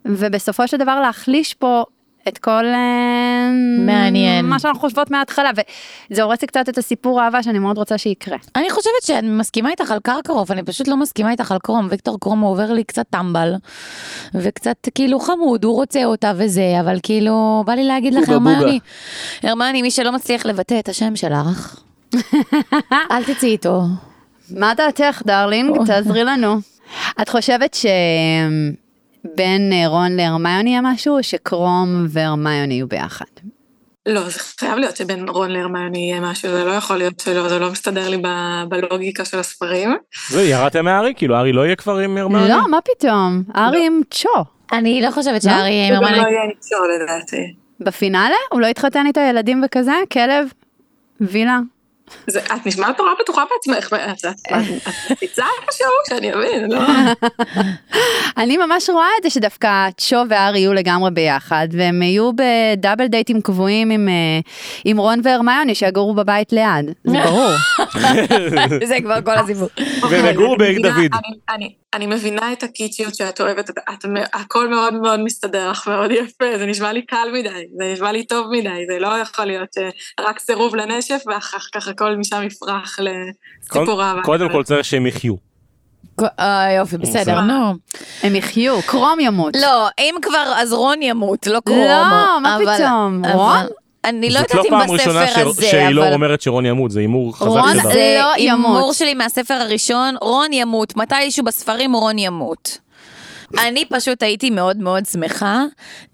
ובסופו של דבר להחליש פה את כל... אה, מעניין. מה שאנחנו חושבות מההתחלה, וזה הורס לי קצת את הסיפור האהבה שאני מאוד רוצה שיקרה. אני חושבת שאני מסכימה איתך על קרקרוף, אני פשוט לא מסכימה איתך על קרום. ויקטור קרום הוא עובר לי קצת טמבל, וקצת כאילו חמוד, הוא רוצה אותה וזה, אבל כאילו, בא לי להגיד לך. הרמני, הרמני, מי שלא מצליח לבטא את השם שלך, [LAUGHS] אל תצאי איתו. מה דעתך, darling? תעזרי לנו. את חושבת שבין אה, רון להרמיוני יהיה משהו, או שקרום והרמיוני יהיו ביחד? לא, זה חייב להיות שבין רון להרמיוני יהיה משהו, זה לא יכול להיות שלא, זה לא מסתדר לי ב- בלוגיקה של הספרים. וירדתם מהארי? כאילו הארי לא יהיה כבר עם הרמני? לא, מה פתאום? ארי עם צ'ו. אני לא חושבת שארי עם זה גם הרמני... לא יהיה ניצור לדעתי. בפינאלה? הוא לא התחתן איתו ילדים וכזה? כלב? וילה? זה, את נשמעת נורא בטוחה בעצמך, את- מציצה איפשהו שאני אבין, לא? [LAUGHS] אני ממש רואה את זה שדווקא צ'ו וארי יהיו לגמרי ביחד, והם יהיו בדאבל דייטים קבועים עם, אה, עם רון והרמיוני שיגורו בבית ליד. זה ברור. [LAUGHS] [LAUGHS] זה כבר כל הסיפור. והם יגורו בעיר דוד. אני- מבינה את הקיצ'יות שאת אוהבת, את- את- הכל מאוד מאוד מסתדר לך, מאוד יפה, זה נשמע לי קל מדי, זה נשמע לי טוב מדי, זה לא יכול להיות רק סירוב לנשף ואחר כך הכל משם יפרח לסיפור אהבה. קודם כל צריך שהם יחיו. אה, יופי, בסדר, נו. הם יחיו, קרום ימות. לא, אם כבר, אז רון ימות, לא קרום. לא, מה פתאום? רון? אני לא זאת יודעת לא אם פעם ראשונה בספר ש- הזה, שהיא לא אבל... אומרת שרון ימות, זה הימור רון חזק שלה. זה לא ימות. הימור שלי מהספר הראשון, רון ימות, מתישהו בספרים רון ימות. אני פשוט הייתי מאוד מאוד שמחה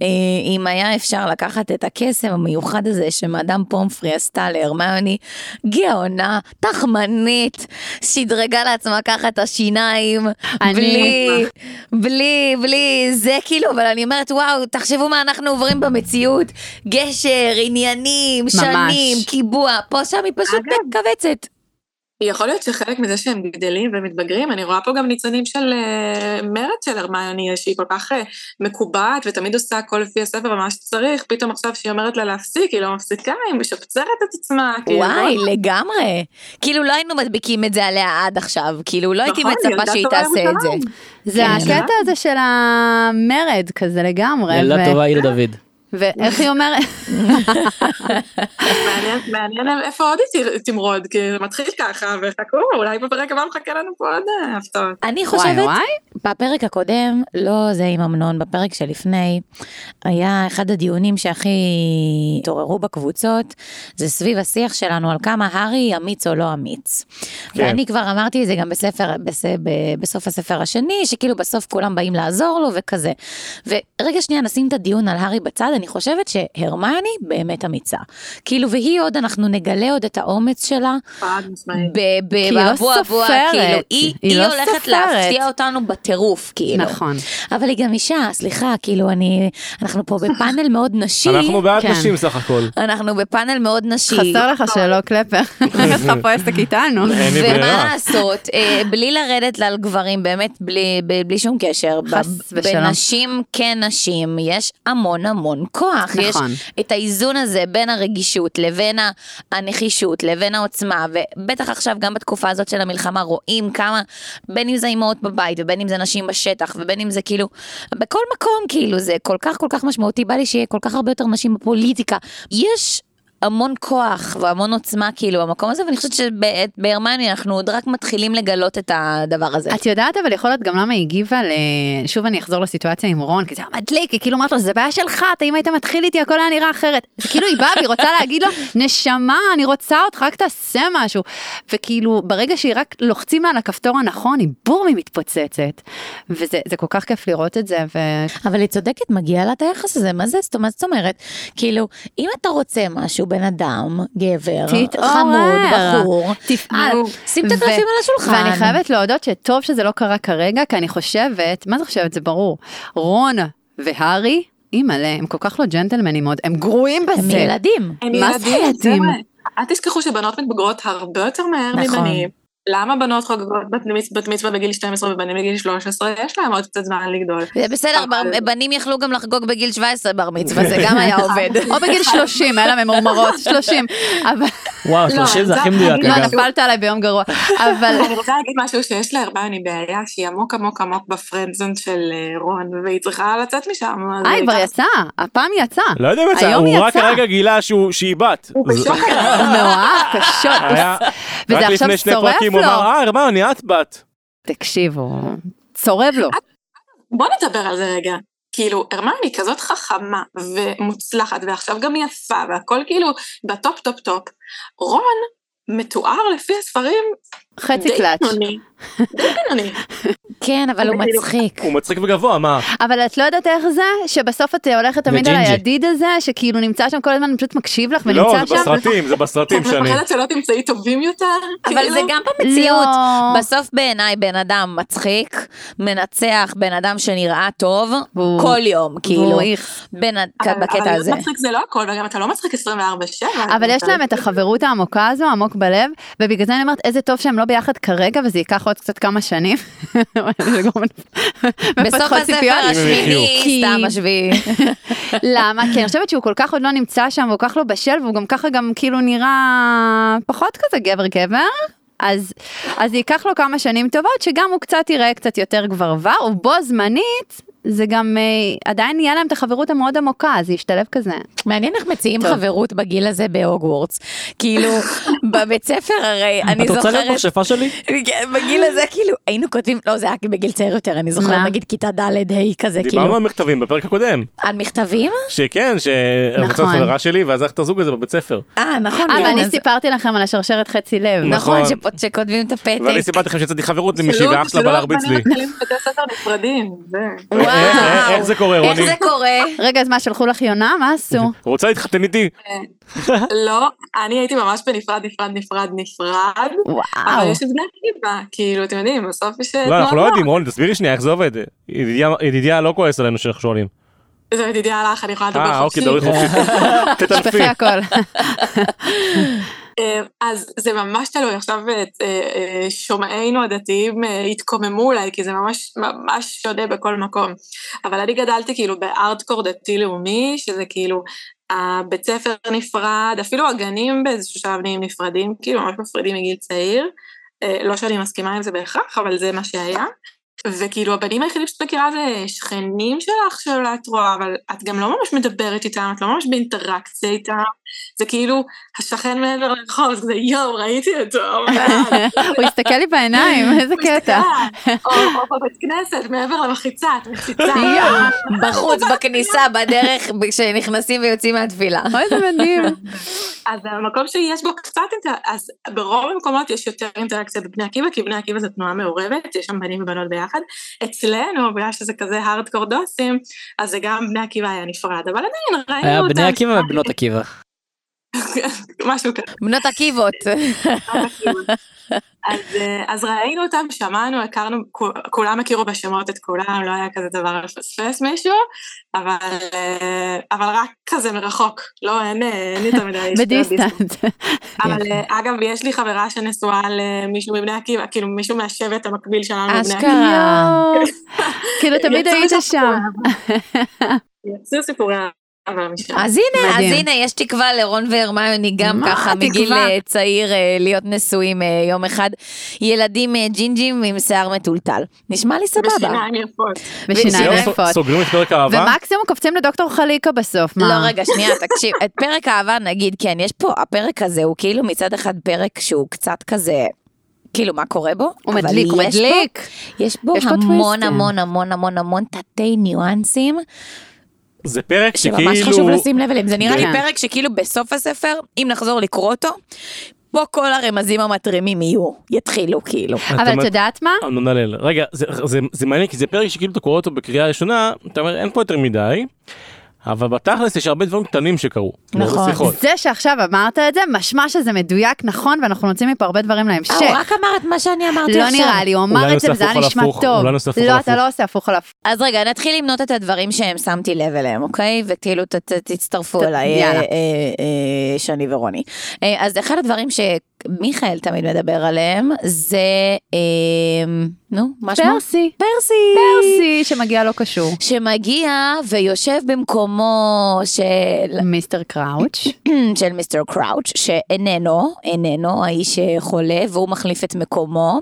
אה, אם היה אפשר לקחת את הקסם המיוחד הזה שמאדם פומפרי עשתה להרמיוני, גאונה, תחמנית, שדרגה לעצמה ככה את השיניים, בלי, בלי, בלי, זה כאילו, אבל אני אומרת, וואו, תחשבו מה אנחנו עוברים במציאות, גשר, עניינים, שנים, קיבוע, פה שם היא פשוט מכווצת. יכול להיות שחלק מזה שהם גדלים ומתבגרים, אני רואה פה גם ניצנים של אה, מרד של הרמיוני, שהיא כל כך אה, מקובעת ותמיד עושה הכל לפי הספר ומה שצריך, פתאום עכשיו שהיא אומרת לה להפסיק, היא לא מפסיקה, היא משפצרת את עצמה. כאילו, וואי, לא- לגמרי. כאילו לא היינו מדביקים את זה עליה עד עכשיו, כאילו לא הייתי נכון, מצפה שהיא תעשה את זה. זה כן. הקטע הזה של המרד כזה לגמרי. ילדה ו- טובה עיר דוד. ואיך היא אומרת? מעניין- איפה עוד היא תמרוד, כי זה מתחיל ככה, וחכו, אולי בפרק הבא מחכה לנו פה עוד אה, הפתעות. אני חושבת, וואי. בפרק הקודם, לא זה עם אמנון, בפרק שלפני, היה אחד הדיונים שהכי התעוררו בקבוצות, זה סביב השיח שלנו על כמה הארי אמיץ או לא אמיץ. כן. ואני כבר אמרתי את זה גם בספר, בסוף הספר השני, שכאילו בסוף כולם באים לעזור לו וכזה. ורגע שנייה נשים את הדיון על הארי בצד, אני חושבת שהרמני באמת אמיצה. כאילו, והיא עוד, אנחנו נגלה עוד את האומץ שלה. חד משמעית. כי היא לא סופרת. כאילו, היא, היא היא לא הולכת סופרת. להפתיע אותנו בטירוף, כאילו. נכון. אבל היא גם אישה, סליחה, כאילו, אני, אנחנו פה בפאנל מאוד נשי. אנחנו בעד כן. נשים סך הכל. אנחנו בפאנל מאוד נשי. חסר לך שלא קלפר. [LAUGHS] לך פה עסק איתנו. ומה. לעשות, אה, בלי לרדת על גברים, באמת בלי, בלי שום קשר, חס ושלום. בנשים כנשים יש המון המון כוח. נכון. יש את האיזון הזה בין הרגישות לבין הנחישות לבין העוצמה, ובטח עכשיו גם בתקופה הזאת של המלחמה רואים כמה, בין אם זה אימהות בבית ובין אם זה נשים בשטח ובין אם זה כאילו, בכל מקום כאילו זה כל כך כל כך משמעותי, בא לי שיהיה כל כך הרבה יותר נשים בפוליטיקה. יש המון כוח והמון עוצמה כאילו במקום הזה, ואני חושבת שבהרמני אנחנו עוד רק מתחילים לגלות את הדבר הזה. את יודעת אבל יכול להיות גם למה היא הגיבה ל... שוב אני אחזור לסיטואציה עם רון, כי זה היה מדליק, היא כאילו אמרת לו, זה בעיה שלך, אתה אם היית מתחיל איתי הכל היה נראה אחרת. כאילו היא באה והיא רוצה להגיד לו, נשמה, אני רוצה אותך, רק תעשה משהו. וכאילו, ברגע שהיא רק לוחצים לה על הכפתור הנכון, היא בום, היא מתפוצצת. וזה זה כל כך כיף לראות את זה, ו... אבל היא צודקת, מגיע לה את היחס הזה, מה זה, זאת אומרת? כאילו, אם אתה רוצה משהו, בן אדם, גבר, תתעורר. חמוד, בחור, תפעל. נו, שים את הקלפים על השולחן. ואני חייבת להודות שטוב שזה לא קרה כרגע, כי אני חושבת, מה זה חושבת? זה ברור. רון והארי, אימא'לה, הם כל כך לא ג'נטלמנים עוד, הם גרועים הם בזה. ילדים. הם מה זה ילדים? ילדים? חבר'ה, אל תשכחו שבנות מתבגרות הרבה יותר מהר נכון. מבנים. למה בנות חוגגות בת מצ- בת מצווה בגיל 12 ובנים בגיל 13? יש להם עוד קצת זמן לגדול. זה בסדר, בנים יכלו גם לחגוג בגיל 17 בר מצווה, זה גם [LAUGHS] היה עובד. או בגיל 30, אלה ממורמרות, 30. וואו, 30 זה זה- הכי מדויק אני לא, אגב. נפלת עליי ביום גרוע. אבל אני רוצה להגיד משהו שיש להרמני בעיה שהיא עמוק עמוק עמוק בפרנדזון של אה, רון והיא צריכה לצאת משם. אה, היא כבר יצאה, הפעם היא יצאה. לא יודע אם יצא, היום הוא רק. הרגע גילה שהיא בת. הוא בשוק [LAUGHS] מאוהב קשות. וזה רק עכשיו לפני שני שורף פרקים הוא לו. אמר, אה, הרמני, את בת. תקשיבו, צורב לו. בוא נדבר על זה רגע. כאילו, הרמני כזאת חכמה ומוצלחת, ועכשיו גם יפה, והכל כאילו ב top top top. רון מתואר לפי הספרים חצי קלאץ'. בינוני. די בינוני. כן, אבל הוא כאילו- מצחיק. הוא מצחיק וגבוה, מה? אבל את לא יודעת איך זה, שבסוף את הולכת תמיד על. הידיד הזה, שכאילו נמצא שם כל הזמן, פשוט מקשיב לך לא, ונמצא זה שם. בסרטים, זה בסרטים את שאני... מפחדת שלא תמצאי טובים יותר? אבל כאילו? זה גם במציאות. לא. בסוף בעיניי בן אדם מצחיק, מנצח בן אדם שנראה טוב, כל יום, כאילו. איך. אבל- בקטע אבל הזה. להיות מצחיק זה לא הכל, וגם אתה לא מצחיק 24/7. אבל יש להם את החברות העמוקה הזו, עמוק בלב, ובגלל זה אני אומרת, איזה טוב שהם לא ביחד כרגע, וזה ייקח עוד קצת כמה שנים. בסוף הספר. השמיני, סתם השביעי. [LAUGHS] למה? כי אני חושבת שהוא כל כך עוד לא נמצא שם, והוא כל כך לא בשל, והוא גם ככה גם כאילו נראה פחות כזה גבר גבר. אז, אז זה ייקח לו כמה שנים טובות, שגם הוא קצת יראה קצת יותר גברבר, ובו זמנית, זה גם אה, עדיין יהיה להם את החברות המאוד עמוקה, זה ישתלב כזה. מעניין איך מציעים טוב. חברות בגיל הזה בהוגוורטס. כאילו, [LAUGHS] בבית ספר הרי, אני את רוצה להיות זוכרת, מכשפה שלי? כן, בגיל הזה כאילו, היינו כותבים, לא זה היה בגיל צעיר יותר, אני זוכרת? נגיד כיתה ד' ה' כזה, דיברנו כאילו, על מכתבים בפרק הקודם. על מכתבים? שכן, שרוצה נכון. חברה שלי, ואז איך את הזוג הזה בבית ספר. אה, נכון. אה, כן, ואני אז- סיפרתי לכם על השרשרת חצי לב. נכון. נכון, שכותבים את הפתק. ואני סיפרתי לכם שיצאתי חברות עם מישהי ואח שלה בא שלא להרביץ לי. נפרדים. זה. איך- איך- איך זה קורה, איך רוני? זה קורה? רגע, אז מה, שלחו לך יונה? מה עשו? [LAUGHS] רוצה להתחתן איתי? לא, אני הייתי ממש בנפרד, נפרד, נפרד, נפרד. אבל וואו. יש את בני עקיבא, כאילו, אתם יודעים, בסוף יש... לא, אנחנו לא יודעים, רוני, תסבירי שנייה איך זה עובד. ידידיה- לא כועס עלינו שאנחנו שואלים. זה ידידיה הלך, אני יכולה לדבר אה, חופשי. אוקיי, דברי חופשי. [LAUGHS] תטנפי. [LAUGHS] אה, אז זה ממש תלוי, עכשיו אה, אה, שומעינו הדתיים התקוממו אולי, כי זה ממש ממש שונה בכל מקום. אבל אני גדלתי כאילו בארטקור דתי-לאומי, שזה כאילו הבית ספר נפרד, אפילו הגנים באיזשהו שלב נהיים נפרדים, כאילו ממש מפרידים מגיל צעיר. לא שאני מסכימה עם זה בהכרח, אבל זה מה שהיה. וכאילו הבנים היחידים שאת מכירה זה שכנים שלך שאולי את רואה, אבל את גם לא ממש מדברת איתם, את לא ממש באינטראקציה איתם, זה כאילו השכן מעבר לרחוב, זה כזה יואו, ראיתי אותו. [LAUGHS] הוא הסתכל לי בעיניים, איזה קטע. או בבית כנסת, מעבר למחיצה, את מחיצה. בחוץ, [LAUGHS] בכניסה, בדרך, כשנכנסים ויוצאים מהתפילה. אוי, זה מדהים. [LAUGHS] אז המקום שיש בו קצת אינטראקציה, אז ברוב המקומות יש יותר אינטראקציה בבני עקיבא, כי בני עקיבא זו תנועה מעורבת, יש שם בנים ובנות ביחד. אצלנו, בגלל שזה כזה הארדקור דוסים, אז זה גם בני עקיבא היה נפרד, אבל עדיין ראינו היה אותם. בני עקיבא ובנות עקיבא. [LAUGHS] משהו כזה. בנות עקיבות. [LAUGHS] אז, אה, אז ראינו אותם, שמענו, הכרנו, כו- כולם הכירו בשמות את כולם, לא היה כזה דבר לפספס מישהו, אבל, אה, אבל רק כזה מרחוק, לא, אין, אה, אין יותר מדי... בדיסטנט. אבל אגב, יש לי חברה שנשואה למישהו מבני עקיבא, כאילו מישהו מהשבט המקביל שלנו מבני עקיבא. אשכרה. כאילו תמיד היית שם. יצאו סיפורי. אז הנה, אז. הנה, יש תקווה לרון והרמיוני גם ככה? מגיל צעיר אה, להיות נשואים אה, יום אחד. ילדים אה, ג'ינג'ים עם שיער מטולטל. נשמע לי סבבה. בשיניים יפות. בשיניים יפות. סוגרים את פרק האהבה? ומקסימום קופצים לדוקטור חליקה בסוף, מה? לא, רגע, שנייה, תקשיב, את פרק האהבה נגיד, כן, יש פה, הפרק הזה הוא כאילו מצד אחד פרק שהוא קצת כזה... כאילו מה קורה בו? הוא מדליק, הוא יש בו- מדליק. יש בו המון. המון המון המון המון תתי ניואנסים זה פרק שממש שכאילו... חשוב לשים לב אליהם. זה נראה לי כן. פרק שכאילו בסוף הספר, אם נחזור לקרוא אותו, פה כל הרמזים המתרימים יהיו, יתחילו כאילו. אבל את יודעת מה? הלל. רגע, זה, זה, זה מעניין כי זה פרק שכאילו אתה קורא אותו בקריאה ראשונה, אתה אומר אין פה יותר מדי, אבל בתכלס יש הרבה דברים קטנים שקרו. נכון. זה שעכשיו אמרת את זה, משמע שזה מדויק נכון, ואנחנו נוציא מפה הרבה דברים להמשך. אה, הוא רק אמר את מה שאני אמרתי לא עכשיו. נראה לי, הוא אמר את זה וזה היה נשמע טוב. אולי נעשה הפוך על לא, הפוך. אתה לא עושה הפוך על הפוך. אז רגע, נתחיל למנות את הדברים שהם שמתי לב אליהם, אוקיי? וכאילו ת, ת, תצטרפו אליי. אה, אה, שני ורוני. אז אחד הדברים שמיכאל תמיד מדבר עליהם, זה, אה, נו, מה שמו? פרסי. פרסי. פרסי שמגיע לא קשור. שמגיע ויושב במקומו של, מיסטר קראוץ'. [CLEARS THROAT] של מיסטר קראוץ', שאיננו, איננו האיש חולה, והוא מחליף את מקומו,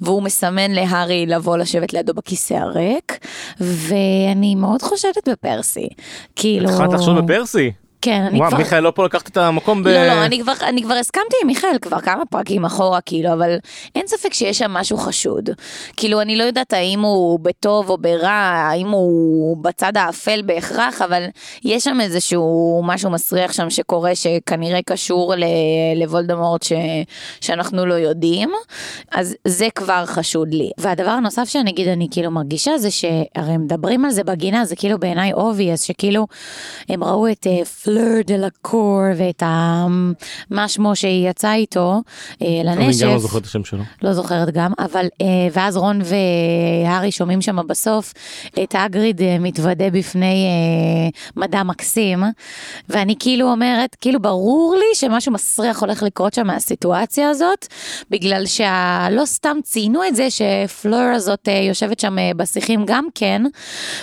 והוא מסמן להארי לבוא לשבת לידו בכיסא הריק, ואני מאוד חושדת בפרסי. כאילו... התחלת לחשוד בפרסי? כן, אני וואו, כבר... מיכאל לא פה לקחת את המקום ב... לא, לא, אני כבר, אני כבר הסכמתי עם מיכאל כבר כמה פרקים אחורה, כאילו, אבל אין ספק שיש שם משהו חשוד. כאילו, אני לא יודעת האם הוא בטוב או ברע, האם הוא בצד האפל בהכרח, אבל יש שם איזשהו משהו מסריח שם שקורה, שכנראה קשור ל- לוולדמורט ש, שאנחנו לא יודעים, אז זה כבר חשוד לי. והדבר הנוסף שאני אגיד, אני כאילו מרגישה זה שהרי מדברים על זה בגינה, זה כאילו בעיניי obvious, שכאילו הם ראו את אה, פלר דה לקור ואת ה... מה שמו שהיא יצאה איתו אה, אני לנשף. גם לא זוכר את השם שלו. לא זוכרת גם, אבל אה, ואז רון והארי שומעים שם בסוף את אגריד אה, מתוודה בפני אה, מדע מקסים, ואני כאילו אומרת, כאילו ברור לי שמשהו מסריח הולך לקרות שם מהסיטואציה הזאת, בגלל שלא סתם ציינו את זה שפלור הזאת אה, יושבת שם אה, בשיחים גם כן,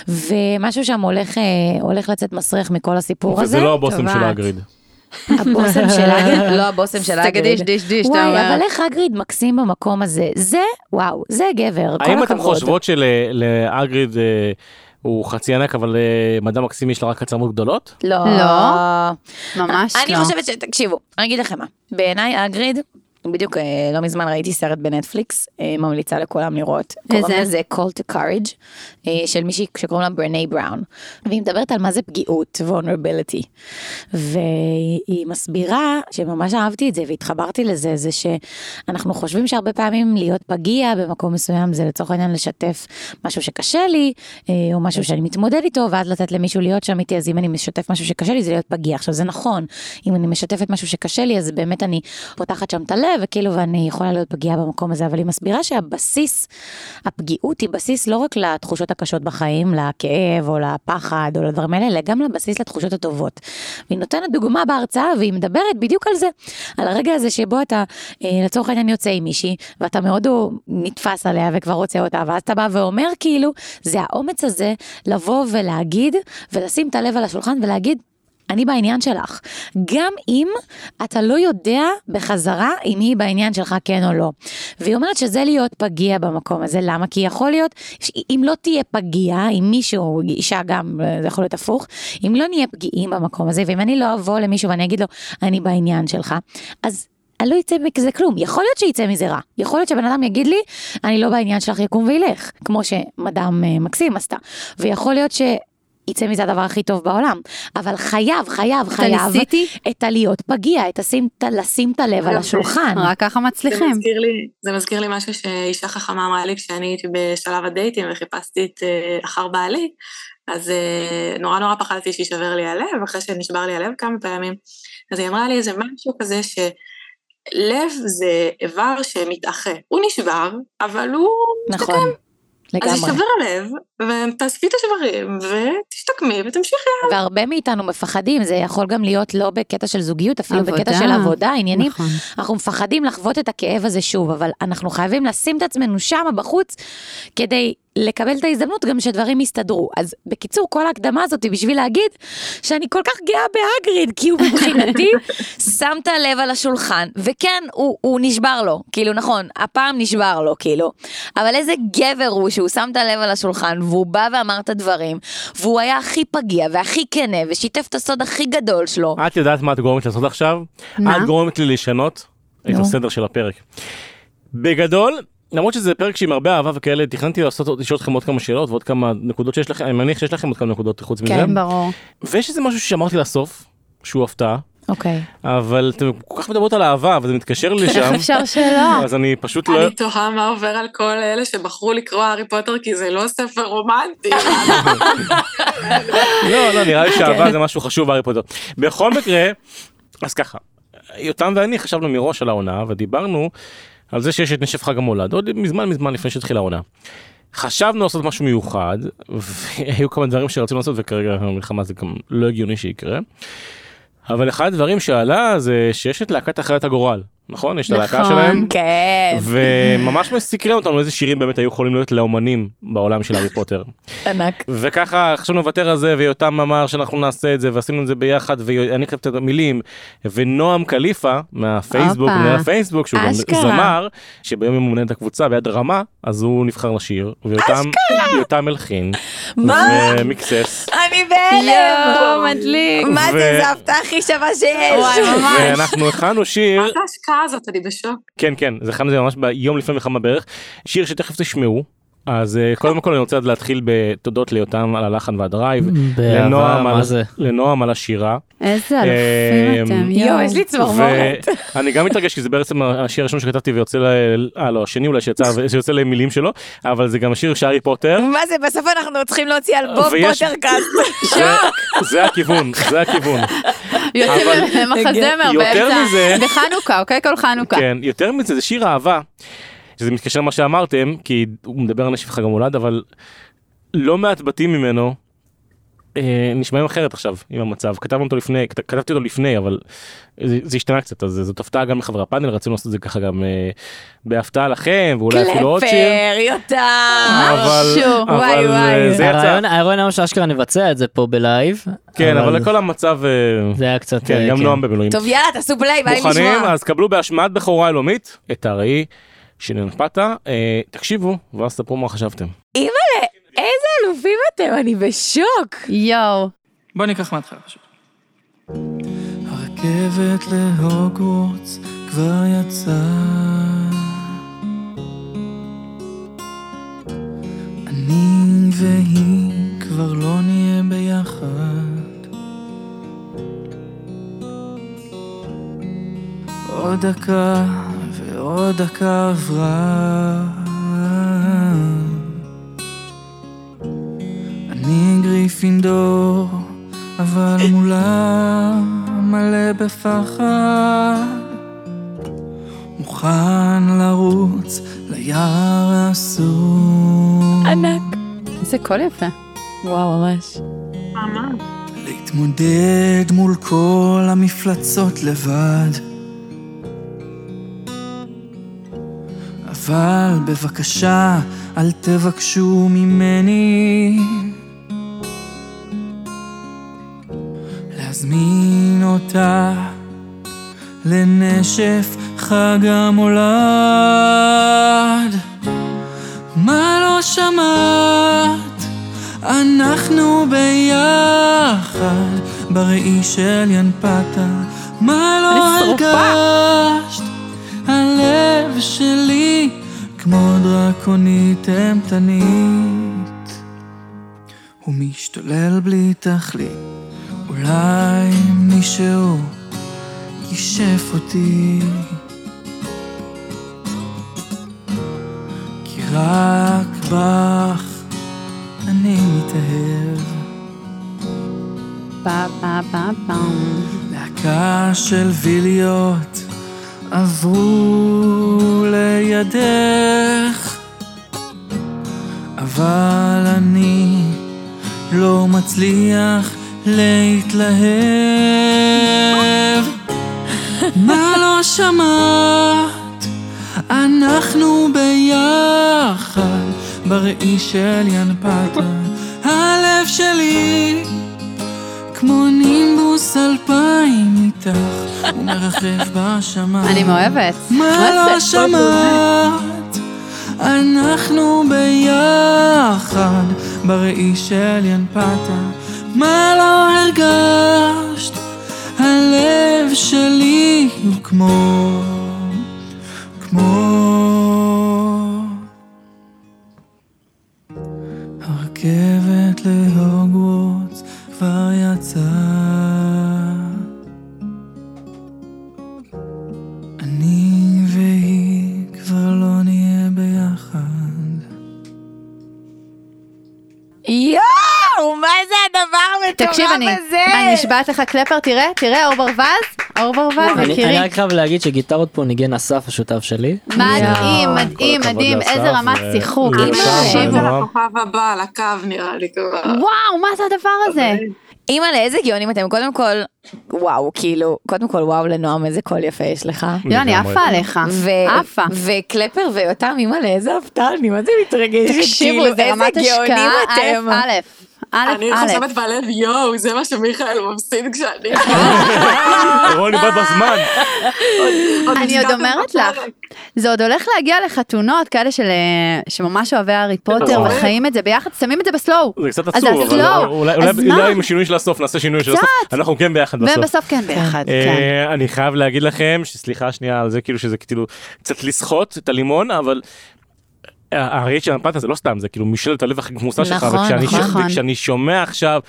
ומשהו שם הולך, אה, הולך לצאת מסריח מכל הסיפור הזה. וזה לא הבושם של טובעת. אגריד. הבושם של [LAUGHS] אגריד, לא הבושם של אגריד. תגידי דיש דיש, אתה וואי, אומר. אבל איך אגריד מקסים במקום הזה? זה, וואו, זה גבר, כל האם אתם הכבוד. חושבות שלאגריד אה, הוא חצי ענק אבל אה, מדע מקסים יש לה רק עצמות גדולות? לא. לא. ממש אני לא. חושבת ש... תקשיבו, אני אגיד לכם מה. בעיניי אגריד, בדיוק אה, לא מזמן ראיתי סרט בנטפליקס, אה, ממליצה לכולם לראות. איזה? קוראים לזה call to courage, אה, של מישהי שקוראים לה ברני בראון. והיא מדברת על מה זה פגיעות, vulnerability. והיא מסבירה, שממש אהבתי את זה והתחברתי לזה, זה שאנחנו חושבים שהרבה פעמים להיות פגיע במקום מסוים זה לצורך העניין לשתף משהו שקשה לי, או משהו שאני מתמודד איתו, ואז לתת למישהו להיות שם איתי, אז אם אני משתף משהו שקשה לי זה להיות פגיע. עכשיו זה נכון, אם אני משתפת משהו שקשה לי, אז באמת אני פותחת שם את הלב, וכאילו, ואני יכולה להיות פגיעה במקום הזה, אבל היא מסבירה שהבסיס, הפגיעות היא בסיס לא רק לתחושות הקשות בחיים, לכאב או לפחד או לדברים האלה, אלא גם לבסיס לתחושות הטובות. והיא נותנת דוגמה בהרצאה, והיא מדברת בדיוק על זה, על הרגע הזה שבו אתה, אה, לצורך העניין יוצא עם מישהי, ואתה מאוד הוא נתפס עליה וכבר רוצה אותה, ואז אתה בא ואומר כאילו, זה האומץ הזה לבוא ולהגיד, ולשים את הלב על השולחן ולהגיד, אני בעניין שלך. גם אם אתה לא יודע בחזרה אם היא בעניין שלך כן או לא. והיא אומרת שזה להיות פגיע במקום הזה, למה? כי יכול להיות, אם לא תהיה פגיע, אם מישהו, אישה גם, זה יכול להיות הפוך, אם לא נהיה פגיעים במקום הזה, ואם אני לא אבוא למישהו ואני אגיד לו, אני בעניין שלך, אז אני לא יצא מזה כלום, יכול להיות שיצא מזה רע, יכול להיות שבן אדם יגיד לי, אני לא בעניין שלך יקום וילך, כמו שמדאם אה, מקסים עשתה, ויכול להיות ש... יצא מזה הדבר הכי טוב בעולם, אבל חייב, חייב, חייב, ניסיתי? את הלהיות פגיע, את לשים, את- לשים את הלב על השולחן. רק ככה זה מצליחים. מזכיר, לי, זה מזכיר לי משהו שאישה חכמה אמרה לי כשאני הייתי בשלב הדייטים וחיפשתי את אה, אחר בעלי, אז אה, נורא נורא פחדתי שישבר לי הלב, אחרי שנשבר לי הלב כמה פעמים. אז היא אמרה לי איזה משהו כזה שלב זה איבר שמתאחה. הוא נשבר, אבל הוא... נכון, אז לגמרי. יישבר הלב, ותאספי את השברים, ותשתקמי ותמשיכי. והרבה מאיתנו מפחדים, זה יכול גם להיות לא בקטע של זוגיות, אפילו עבודה. בקטע של עבודה, עניינים. נכון. אנחנו מפחדים לחוות את הכאב הזה שוב, אבל אנחנו חייבים לשים את עצמנו שם בחוץ, כדי לקבל את ההזדמנות גם שדברים יסתדרו. אז בקיצור, כל ההקדמה הזאת היא בשביל להגיד שאני כל כך גאה בהגריד, כי הוא מבחינתי שם את הלב על השולחן, וכן, הוא, הוא נשבר לו, כאילו נכון, הפעם נשבר לו, כאילו, אבל איזה גבר הוא שהוא שם את הלב על השולחן, והוא בא ואמר את הדברים, והוא היה הכי פגיע והכי כנה, ושיתף את הסוד הכי גדול שלו. את יודעת מה את גורמת לעשות עכשיו? מה? את גורמת לי לשנות את. הסדר של הפרק. בגדול, למרות שזה פרק שעם הרבה אהבה וכאלה, תכננתי לעשות עוד- לשאול אתכם עוד כמה שאלות ועוד כמה נקודות שיש לכם, אני מניח שיש לכם עוד כמה נקודות חוץ מזה. כן, ברור. ויש איזה משהו שאמרתי לסוף, שהוא הפתעה, אוקיי. אבל אתם כל כך מדברות על אהבה וזה מתקשר לי איך לשם, אפשר שלא? [LAUGHS] אז אני פשוט לא... אני תוהה מה עובר על כל אלה שבחרו לקרוא הארי פוטר כי זה לא ספר רומנטי. [LAUGHS] לא, לא, נראה לי שאהבה זה משהו חשוב בהארי פוטר. בכל מקרה, אז ככה, יותם ואני חשבנו מראש על העונה ודיברנו על זה שיש את נשף חג המולד, עוד מזמן מזמן לפני שהתחילה העונה. חשבנו לעשות משהו מיוחד, והיו כמה דברים שרצינו לעשות וכרגע המלחמה זה גם לא הגיוני שיקרה. אבל אחד הדברים שעלה זה שיש את להקת החלת הגורל, נכון? יש את הלהקה נכון. שלהם. כן. וממש סקרן אותנו איזה שירים באמת היו יכולים להיות לאומנים בעולם של הארי פוטר. ענק. וככה חשבנו לוותר על זה ויותם אמר שאנחנו נעשה את זה ועשינו את זה ביחד ואני כתבתי את המילים ונועם קליפה מהפייסבוק. מנהל הפייסבוק שהוא גם. זמר שביום הוא מנהל את הקבוצה ביד רמה אז הוא נבחר לשיר ויותם יותם הלחין מה? ומיקסס אני בהלם. יואו, מדליק. מה זה, זה ההפתעה הכי שווה שיש. וואי, ממש. ואנחנו הכנו שיר ההשקעה הזאת? אני בשוק. כן כן זה את זה ממש ביום לפני מלחמה בערך שיר שתכף תשמעו. אז אה, קודם כל אני רוצה להתחיל בתודות ליותם על הלחן וה drive, באהבה, לנועם על- מה זה? לנועם על השירה, איזה אלופים אתם, יואו. יש לי צמרמורת. ואני גם מתרגש כי זה בעצם השיר הראשון שכתבתי ויוצא ל... אה לא, השני אולי שיצא [LAUGHS] שיוצא למילים שלו, אבל זה גם השיר של הארי פוטר. מה זה, בסוף אנחנו צריכים להוציא אלבום פוטרקאסט. זה- זה הכיוון, זה הכיוון. [LAUGHS] יוצאים אבל- מחזמר יותר באמצע. בחנוכה, אוקיי? כל חנוכה. כן, יותר מזה זה שיר אהבה, שזה מתקשר למה שאמרתם, כי הוא מדבר על נשף חג המולד, אבל לא מעט בתים ממנו אה, נשמעים אחרת עכשיו עם המצב. כתבנו אותו לפני, כת- כתבתי אותו לפני, אבל זה, זה השתנה קצת, אז זאת הפתעה גם לחברי הפאנל, רצינו לעשות את זה ככה גם אה, בהפתעה לכם, ואולי אפילו עוד שיר. קלפר. אבל, משהו. אבל וואי, וואי. אה, זה יצא, הרעיון הרעיון היום שאשכרה נבצע את זה פה בלייב. כן, אבל לכל המצב, אה, זה היה קצת... כן, אה, גם נועם במילואים. טוב, יאללה, תעשו פליי, ביי מוכנים? לשמוע. אז קבלו בהשמעת בכורה עולמית את הראי של ינפתה, אה, תקשיבו, ואז תספרו מה חשבתם. אימא'לה, איזה אלופים אתם, אני בשוק. יואו. בוא ניקח מההתחלה פשוט. הרכבת להוגוורטס כבר יצאה. אני והיא כבר לא נהיה ביחד. עוד דקה ועוד דקה עברה. אני גריפינדור, אבל מולה מלא בפחד. מוכן לרוץ ליער האסור. ענק. איזה קול יפה. וואו, ממש. ממש. להתמודד מול כל המפלצות לבד. אבל בבקשה, אל תבקשו ממני אזמין אותה לנשף חג המולד. מה לא שמעת? אנחנו ביחד בראי של ינפתה. מה לא. הרגשת? הלב שלי כמו דרקונית אימתנית. הוא משתולל בלי תכלית, אולי מישהו יישף אותי. כי רק בך אני מתאהב. פה פה פה פם. להקה של ויליות עברו לידך, אבל אני לא מצליח להתלהב. מה לא שמעת? אנחנו ביחד בראי של ינפתה. הלב שלי כמו נימבוס אלפיים איתך, הוא מרחף בשמיים. אני מאוהבת. מה לא שמעת? אנחנו ביחד בראי של ינפתה. מה לא הרגשת? הלב שלי הוא כמו... כמו... הרכבת תקשיב, אני נשבעת לך קלפר, תראה, תראה, אור ברווז, אור ברווז, יקירי. אני רק חייב להגיד שגיטרות פה ניגן אסף השותף שלי. מדהים, מדהים, מדהים, איזה רמת שיחוק. אימא. זה. הכוכב הבא על הקו נראה לי כבר. וואו, מה זה הדבר הזה? אימא'לה, איזה גאונים אתם, קודם כל, וואו, כאילו, קודם כל, וואו לנועם, איזה קול יפה יש לך. לא, אני. עפה עליך, עפה. וקלפר ויותם, אימא'לה, איזה הפתעה, אני מה זה מתרגשת, תקשיבו, כאילו, זה רמת איזה גאונים השקעה, אתם. א', א', אני. חושבת בלב יואו זה מה שמיכאל מפסיד כשאני... [LAUGHS] רוני בא בזמן. אני עוד אומרת לך. זה עוד הולך להגיע לחתונות כאלה של, אה, שממש אוהבי הארי פוטר וואו. וחיים את זה ביחד, שמים את זה בסלואו. זה קצת עצוב, אבל. אולי- עם השינוי של הסוף נעשה שינוי של הסוף. אנחנו כן ביחד בסוף. ובסוף כן ביחד, כן. אה, אני חייב להגיד לכם שסליחה שנייה על זה כאילו שזה כאילו קצת לסחוט את הלימון אבל. הראית של המפת זה לא סתם זה כאילו משאלת הלב הכי כמוסה שלך נכון, וכשאני נכון. ש- וכשאני שומע עכשיו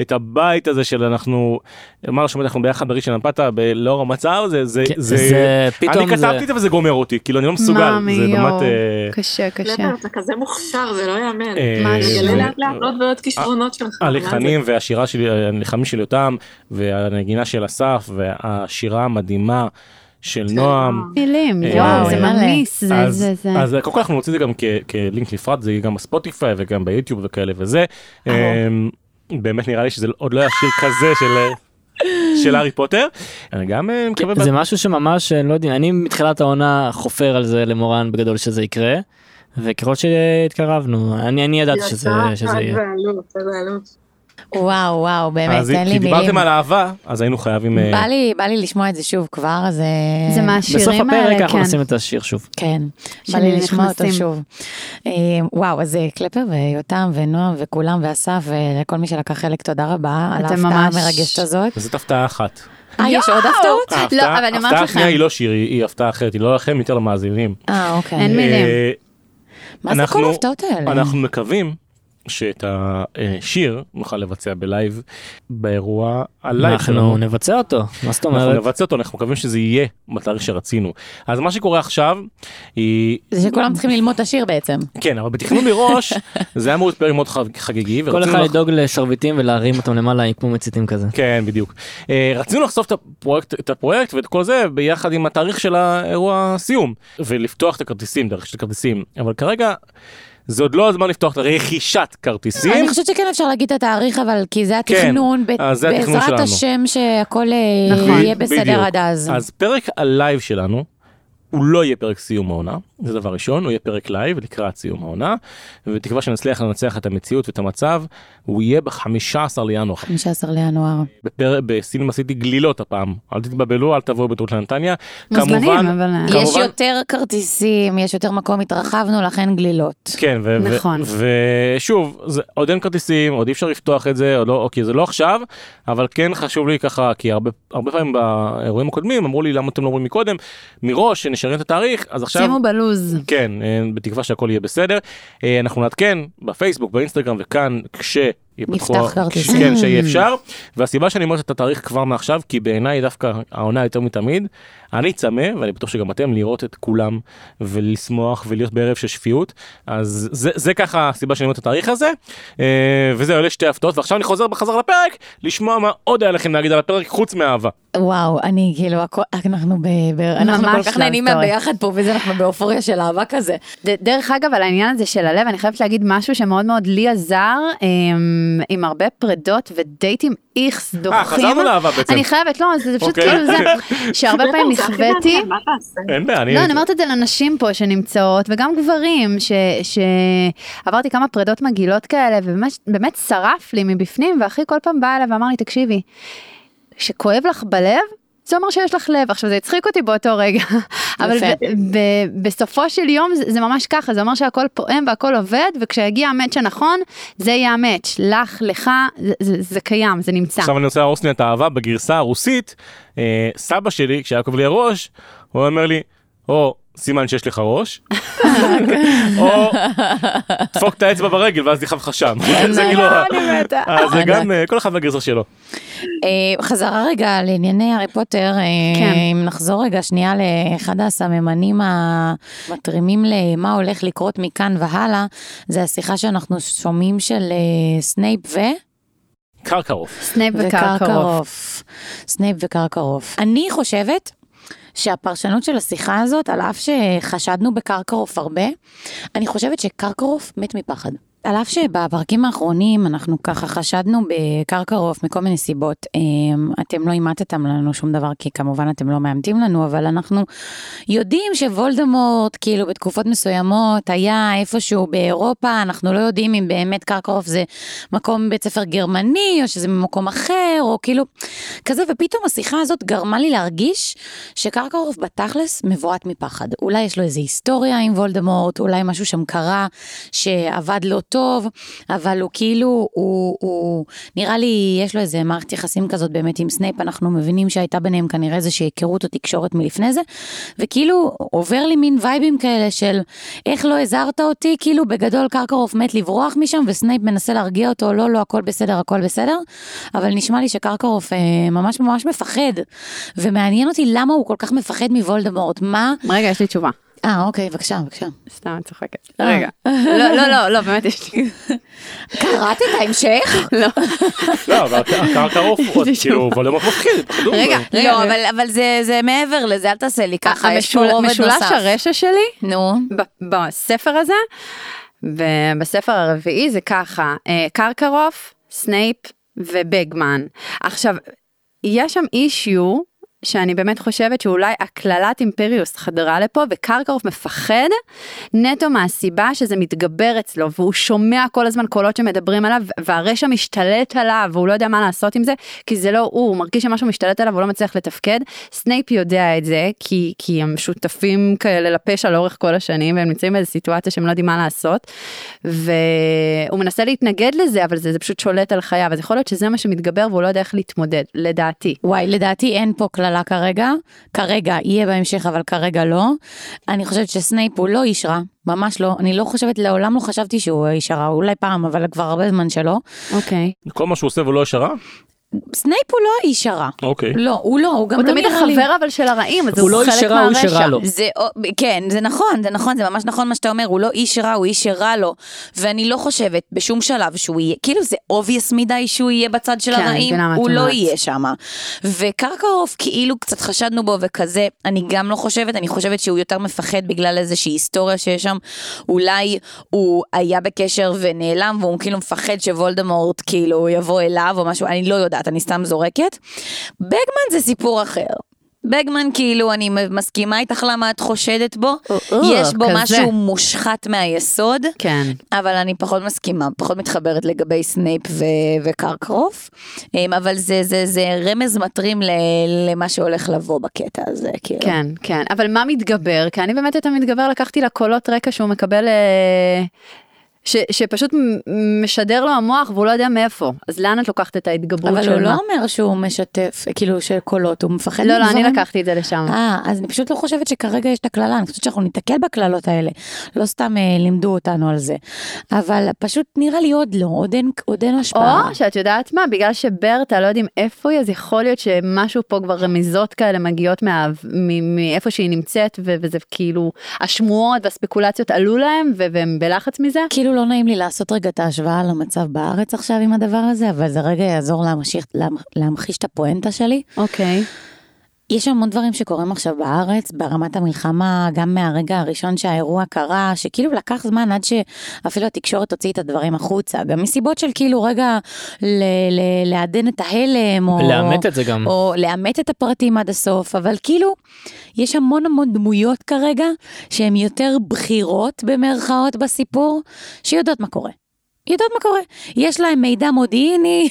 את הבית הזה של אנחנו מה שומע אנחנו ביחד בראשון של המפתה לאור המצב זה זה כן, זה זה פתאום אני זה- כתבתי את זה וזה גומר אותי כאילו אני לא מסוגל מאמי, זה באמת אה, קשה, קשה. קלפר, אתה כזה מוכשר זה לא יאמן. אה, לאט לאט עוד ועוד כישרונות שלך. הלחנים והשירה שלי, הלחמים של יותם והנגינה של אסף והשירה המדהימה של נועם. מילים, אה, יואו, זה מלא. ממיס, זה, אז, זה, זה. אז קודם כל אנחנו נוציא את זה גם כ- כלינק נפרד, זה יהיה גם בספוטיפיי וגם ביוטיוב וכאלה וזה. אמ, באמת נראה לי שזה עוד לא היה שיר כזה של... של הארי פוטר. אני גם אה, מקווה... זה משהו שממש אה, לא יודע אני מתחילת העונה חופר על זה למורן בגדול שזה יקרה. וככל שהתקרבנו אני אני ידעתי שזה שזה יהיה. וואו, וואו, באמת, אז אין לי כי דיברתם מילים. על אהבה, אז היינו חייבים... אה, בא לי, בא לי לשמוע את זה שוב כבר, אז... אה, זה בסוף מהשירים הפרק האלה, אנחנו כן. נשים את השיר שוב. כן, בא לי לשמוע אותו. שוב. אה, וואו, אז קלפר ויותם ונועם וכולם ואסף ולכל מי שלקח חלק, תודה רבה על ההפתעה ממש- המרגשת הזאת. וזאת הפתעה אחת. אה, יש עוד הפתעות? ההפתעה- אבל אני אומרת ההפתעה לכם. השנייה היא לא שיר, היא הפתעה אחרת, היא לא לכם, יותר למאזינים. אה, אוקיי. אין מילים. מה זה כל אנחנו- ההפתעות האלה? אנחנו מקווים שאת השיר נוכל לבצע בלייב באירוע הלייב אנחנו שלנו. נבצע אותו מה זאת אנחנו אומרת. נבצע אותו, אנחנו מקווים שזה יהיה בתאריך שרצינו. אז מה שקורה עכשיו היא, זה שכולם צריכים ללמוד את השיר בעצם. כן, אבל בתכנון מראש [LAUGHS] זה היה אמור להיות פרק מאוד חג- חגיגי. כל אחד לח- לדאוג לשרביטים ולהרים אותם למעלה כמו מציתים כזה. כן, בדיוק. אה, רצינו לחשוף את הפרויקט, את הפרויקט ואת כל זה ביחד עם התאריך של האירוע סיום, ולפתוח את הכרטיסים, דרך של כרטיסים, אבל כרגע זה עוד לא הזמן לפתוח את רכישת כרטיסים. אני חושבת שכן אפשר להגיד את התאריך, אבל כי זה התכנון, ב- אז זה התכנון בעזרת שלנו. השם שהכל אה, נכון, יהיה בסדר בדיוק. עד אז. אז פרק הלייב שלנו, הוא לא יהיה פרק סיום העונה, זה דבר ראשון, הוא יהיה פרק לייב לקראת סיום העונה, ובתקווה שנצליח לנצח את המציאות ואת המצב, הוא יהיה ב-15 לינואר. 15 לינואר. בפר... בסינמה סיטי גלילות הפעם, אל תתבלבלו, אל תבואו בטעות לנתניה. מוזמנים, כמובן- אבל... כמובן- יש יותר כרטיסים, יש יותר מקום, התרחבנו, לכן גלילות. כן, ו- ו- נכון. ושוב, זה, עוד אין כרטיסים, עוד אי אפשר לפתוח את זה, לא, אוקיי, זה לא עכשיו, אבל כן חשוב לי ככה, כי הרבה, הרבה פעמים באירועים הקודמים אמרו לי למה אתם לא אומרים מקודם, מראש שנשריין את התאריך, אז עכשיו... שימו בלוז. כן, אה, בתקווה שהכל יהיה בסדר. אה, אנחנו נעדכן בפייסבוק, באינסטגרם וכאן כש... יפתחו- נפתח כרטיסים. כן, שיהיה אפשר. והסיבה שאני אומר את התאריך כבר מעכשיו, כי בעיניי דווקא העונה יותר מתמיד. אני צמא, ואני בטוח שגם אתם, לראות את כולם ולשמוח ולהיות בערב של שפיות. אז זה, זה ככה הסיבה שאני אומר את התאריך הזה. אה, וזהו, אלה שתי הפתעות, ועכשיו אני חוזר בחזרה לפרק, לשמוע מה עוד היה לכם להגיד על הפרק חוץ מאהבה. וואו, אני כאילו, הכל- אנחנו ב... ב- אנחנו כל כך נהנים סטורי. ביחד פה, וזה אנחנו באופוריה של אהבה כזה. דרך אגב, על העניין הזה של הלב, אני חייבת להגיד משהו שמאוד מאוד לי עזר, עם, עם הרבה פרידות ודייטים איכס דוחים. אה, חזרנו לאהבה בעצם. אני חייבת, לא, זה, פשוט אוקיי. כאילו זה, [LAUGHS] שהרבה פעמים הכי נכוויתי. אין בעיה, אני... לא, אני אומרת את זה לנשים פה שנמצאות, וגם גברים, שעברתי כמה פרידות מגעילות כאלה, ובאמת באמת שרף לי מבפנים, ואחי כל פעם בא אליי ואמר לי, תקשיבי, שכואב לך בלב, זה אומר שיש לך לב. עכשיו זה הצחיק אותי באותו רגע, אבל יפה. ב- ב- בסופו של יום זה, זה ממש ככה, זה אומר שהכל פועם והכל עובד, וכשיגיע המאץ' הנכון, זה יהיה המאץ', לך, לך, זה, זה, זה קיים, זה נמצא. עכשיו אני רוצה להרוס לי את האהבה בגרסה הרוסית. אה, סבא שלי, כשהיה כואב לי הראש, הוא אומר לי, או סימן שיש לך ראש, [LAUGHS] או דפוק את האצבע ברגל ואז נכאב לך שם. [LAUGHS] זה כאילו. אה, זה גם אה, כל אחד והגרסה שלו. אה, חזרה רגע לענייני הארי פוטר, כן. אם נחזור רגע שנייה לאחד הסממנים המתרימים למה הולך לקרות מכאן והלאה, זה השיחה שאנחנו שומעים של סנייפ ו... קרקרוף. סנייפ. וקרקרוף. סנייפ וקרקרוף. אני חושבת שהפרשנות של השיחה הזאת, על אף שחשדנו בקרקרוף הרבה, אני חושבת שקרקרוף מת מפחד. על אף שבפרקים האחרונים אנחנו ככה חשדנו בקרקרוף מכל מיני סיבות. אמ, אתם לא אימתתם לנו שום דבר כי כמובן אתם לא מאמתים לנו, אבל אנחנו יודעים שוולדמורט כאילו בתקופות מסוימות היה איפשהו באירופה, אנחנו לא יודעים אם באמת קרקרוף זה מקום בית ספר גרמני או שזה ממקום אחר או כאילו כזה ופתאום השיחה הזאת גרמה לי להרגיש שקרקרוף בתכלס מבועת מפחד. אולי יש לו איזה היסטוריה עם וולדמורט, אולי משהו שם קרה שעבר לא טוב, אבל הוא כאילו, הוא, הוא נראה לי יש לו איזה מערכת יחסים כזאת באמת עם סנייפ, אנחנו מבינים שהייתה ביניהם כנראה איזושהי היכרות או תקשורת מלפני זה, וכאילו עובר לי מין וייבים כאלה של איך לא הזהרת אותי, כאילו בגדול קרקרוף מת לברוח משם וסנייפ מנסה להרגיע אותו, לא, לא, הכל בסדר, הכל בסדר, אבל נשמע לי שקרקרוף אה, ממש ממש מפחד, ומעניין אותי למה הוא כל כך מפחד מוולדמורט, מה? רגע, יש לי תשובה. אה, אוקיי, בבקשה, בבקשה. סתם, אני צוחקת. אה. רגע. לא, לא, לא, לא, באמת יש לי. קראת את ההמשך? [LAUGHS] לא. לא, אבל הקרקרוף, עוד, זה כאילו, וולדמורט מפחיד, פחדו. רגע, רגע. לא, אבל, אבל זה, זה מעבר לזה, אל תעשה לי ככה, יש פה רובד משולש נוסף. הרשע שלי, נו, ב- בספר הזה, ובספר הרביעי זה ככה, אה, קרקרוף, סנייפ ובגמן. עכשיו, יש שם issue שאני באמת חושבת שאולי הקללת אימפריוס חדרה לפה וקרקרוף מפחד נטו מהסיבה שזה מתגבר אצלו והוא שומע כל הזמן קולות שמדברים עליו והרשע משתלט עליו והוא לא יודע מה לעשות עם זה כי זה לא הוא, הוא מרגיש שמשהו משתלט עליו והוא לא מצליח לתפקד. סנייפ יודע את זה כי, כי הם שותפים כאלה לפשע לאורך כל השנים והם נמצאים באיזו סיטואציה שהם לא יודעים מה לעשות והוא מנסה להתנגד לזה אבל זה, זה פשוט שולט על חייו אז יכול להיות שזה מה שמתגבר והוא לא יודע איך להתמודד לדעתי. וואי, לדעתי אין פה קללה כרגע, כרגע, יהיה בהמשך, אבל כרגע לא. אני חושבת שסנייפ הוא לא איש רע, ממש לא. אני לא חושבת, לעולם לא חשבתי שהוא איש רע, אולי פעם, אבל כבר הרבה זמן שלא. אוקיי. כל מה שהוא עושה והוא לא ישרה? סנייפ הוא לא האיש הרע. אוקיי. לא, הוא לא, הוא גם הוא לא תמיד נראה לי... החבר אבל של הרעים אז הוא לא הוא איש חלק רע, הוא מהרשע. שרע לו. זה, כן, זה נכון, זה נכון, זה ממש נכון מה שאתה אומר, הוא לא איש רע, הוא איש שרע לו. ואני לא חושבת בשום שלב שהוא יהיה, כאילו זה obvious מדי שהוא יהיה בצד של כן, הרעים, הוא לא. יהיה שם. וקרקרוף, כאילו קצת חשדנו בו וכזה, אני גם לא חושבת, אני חושבת שהוא יותר מפחד בגלל איזושהי היסטוריה שיש שם. אולי הוא היה בקשר ונעלם, והוא כאילו מפחד שוולדמורט כאילו יבוא אליו או משהו, אני לא יודעת, אני סתם זורקת. בגמן זה סיפור אחר. בגמן כאילו, אני מסכימה איתך למה את חושדת בו. יש בו כזה. משהו מושחת מהיסוד, כן. אבל אני פחות מסכימה, פחות מתחברת לגבי סנייפ ו- וקרקרוף. אמ, אבל זה, זה, זה רמז מטרים ל- למה שהולך לבוא בקטע הזה, כאילו. כן, כן, אבל מה מתגבר? כי אני באמת את המתגבר לקחתי לקולות רקע שהוא מקבל, אה, ש, שפשוט משדר לו המוח והוא לא יודע מאיפה. אז לאן את לוקחת את ההתגברות אבל של הוא לא? אומר שהוא משתף, כאילו של קולות, הוא מפחד לא, לא, אני. לקחתי את זה לשם. אה, אז אני פשוט לא חושבת שכרגע יש את הקללה, אני חושבת שאנחנו ניתקל בקללות האלה. לא סתם אה, לימדו אותנו על זה. אבל פשוט נראה לי עוד לא, עוד אין, עוד אין השפעה. או שאת יודעת מה, בגלל שברטה לא יודעים איפה היא, אז יכול להיות שמשהו פה כבר רמיזות כאלה מגיעות מה- מ- מאיפה שהיא נמצאת, ו- וזה כאילו, השמועות והספקולציות עלו להם, ו- והם בלחץ מזה. כאילו לא נעים לי לעשות רגע את ההשוואה למצב בארץ עכשיו עם הדבר הזה, אבל זה רגע יעזור להמשיך, להמ- להמחיש את הפואנטה שלי. אוקיי. יש המון דברים שקורים עכשיו בארץ, ברמת המלחמה, גם מהרגע הראשון שהאירוע קרה, שכאילו לקח זמן עד שאפילו התקשורת הוציא את הדברים החוצה, גם מסיבות של כאילו רגע לעדן את ההלם, או... לאמת את זה גם. או לאמת את הפרטים עד הסוף, אבל כאילו, יש המון המון דמויות כרגע שהן יותר בכירות במרכאות בסיפור, שיודעות מה קורה. יודעות מה קורה. יש להם מידע מודיעיני,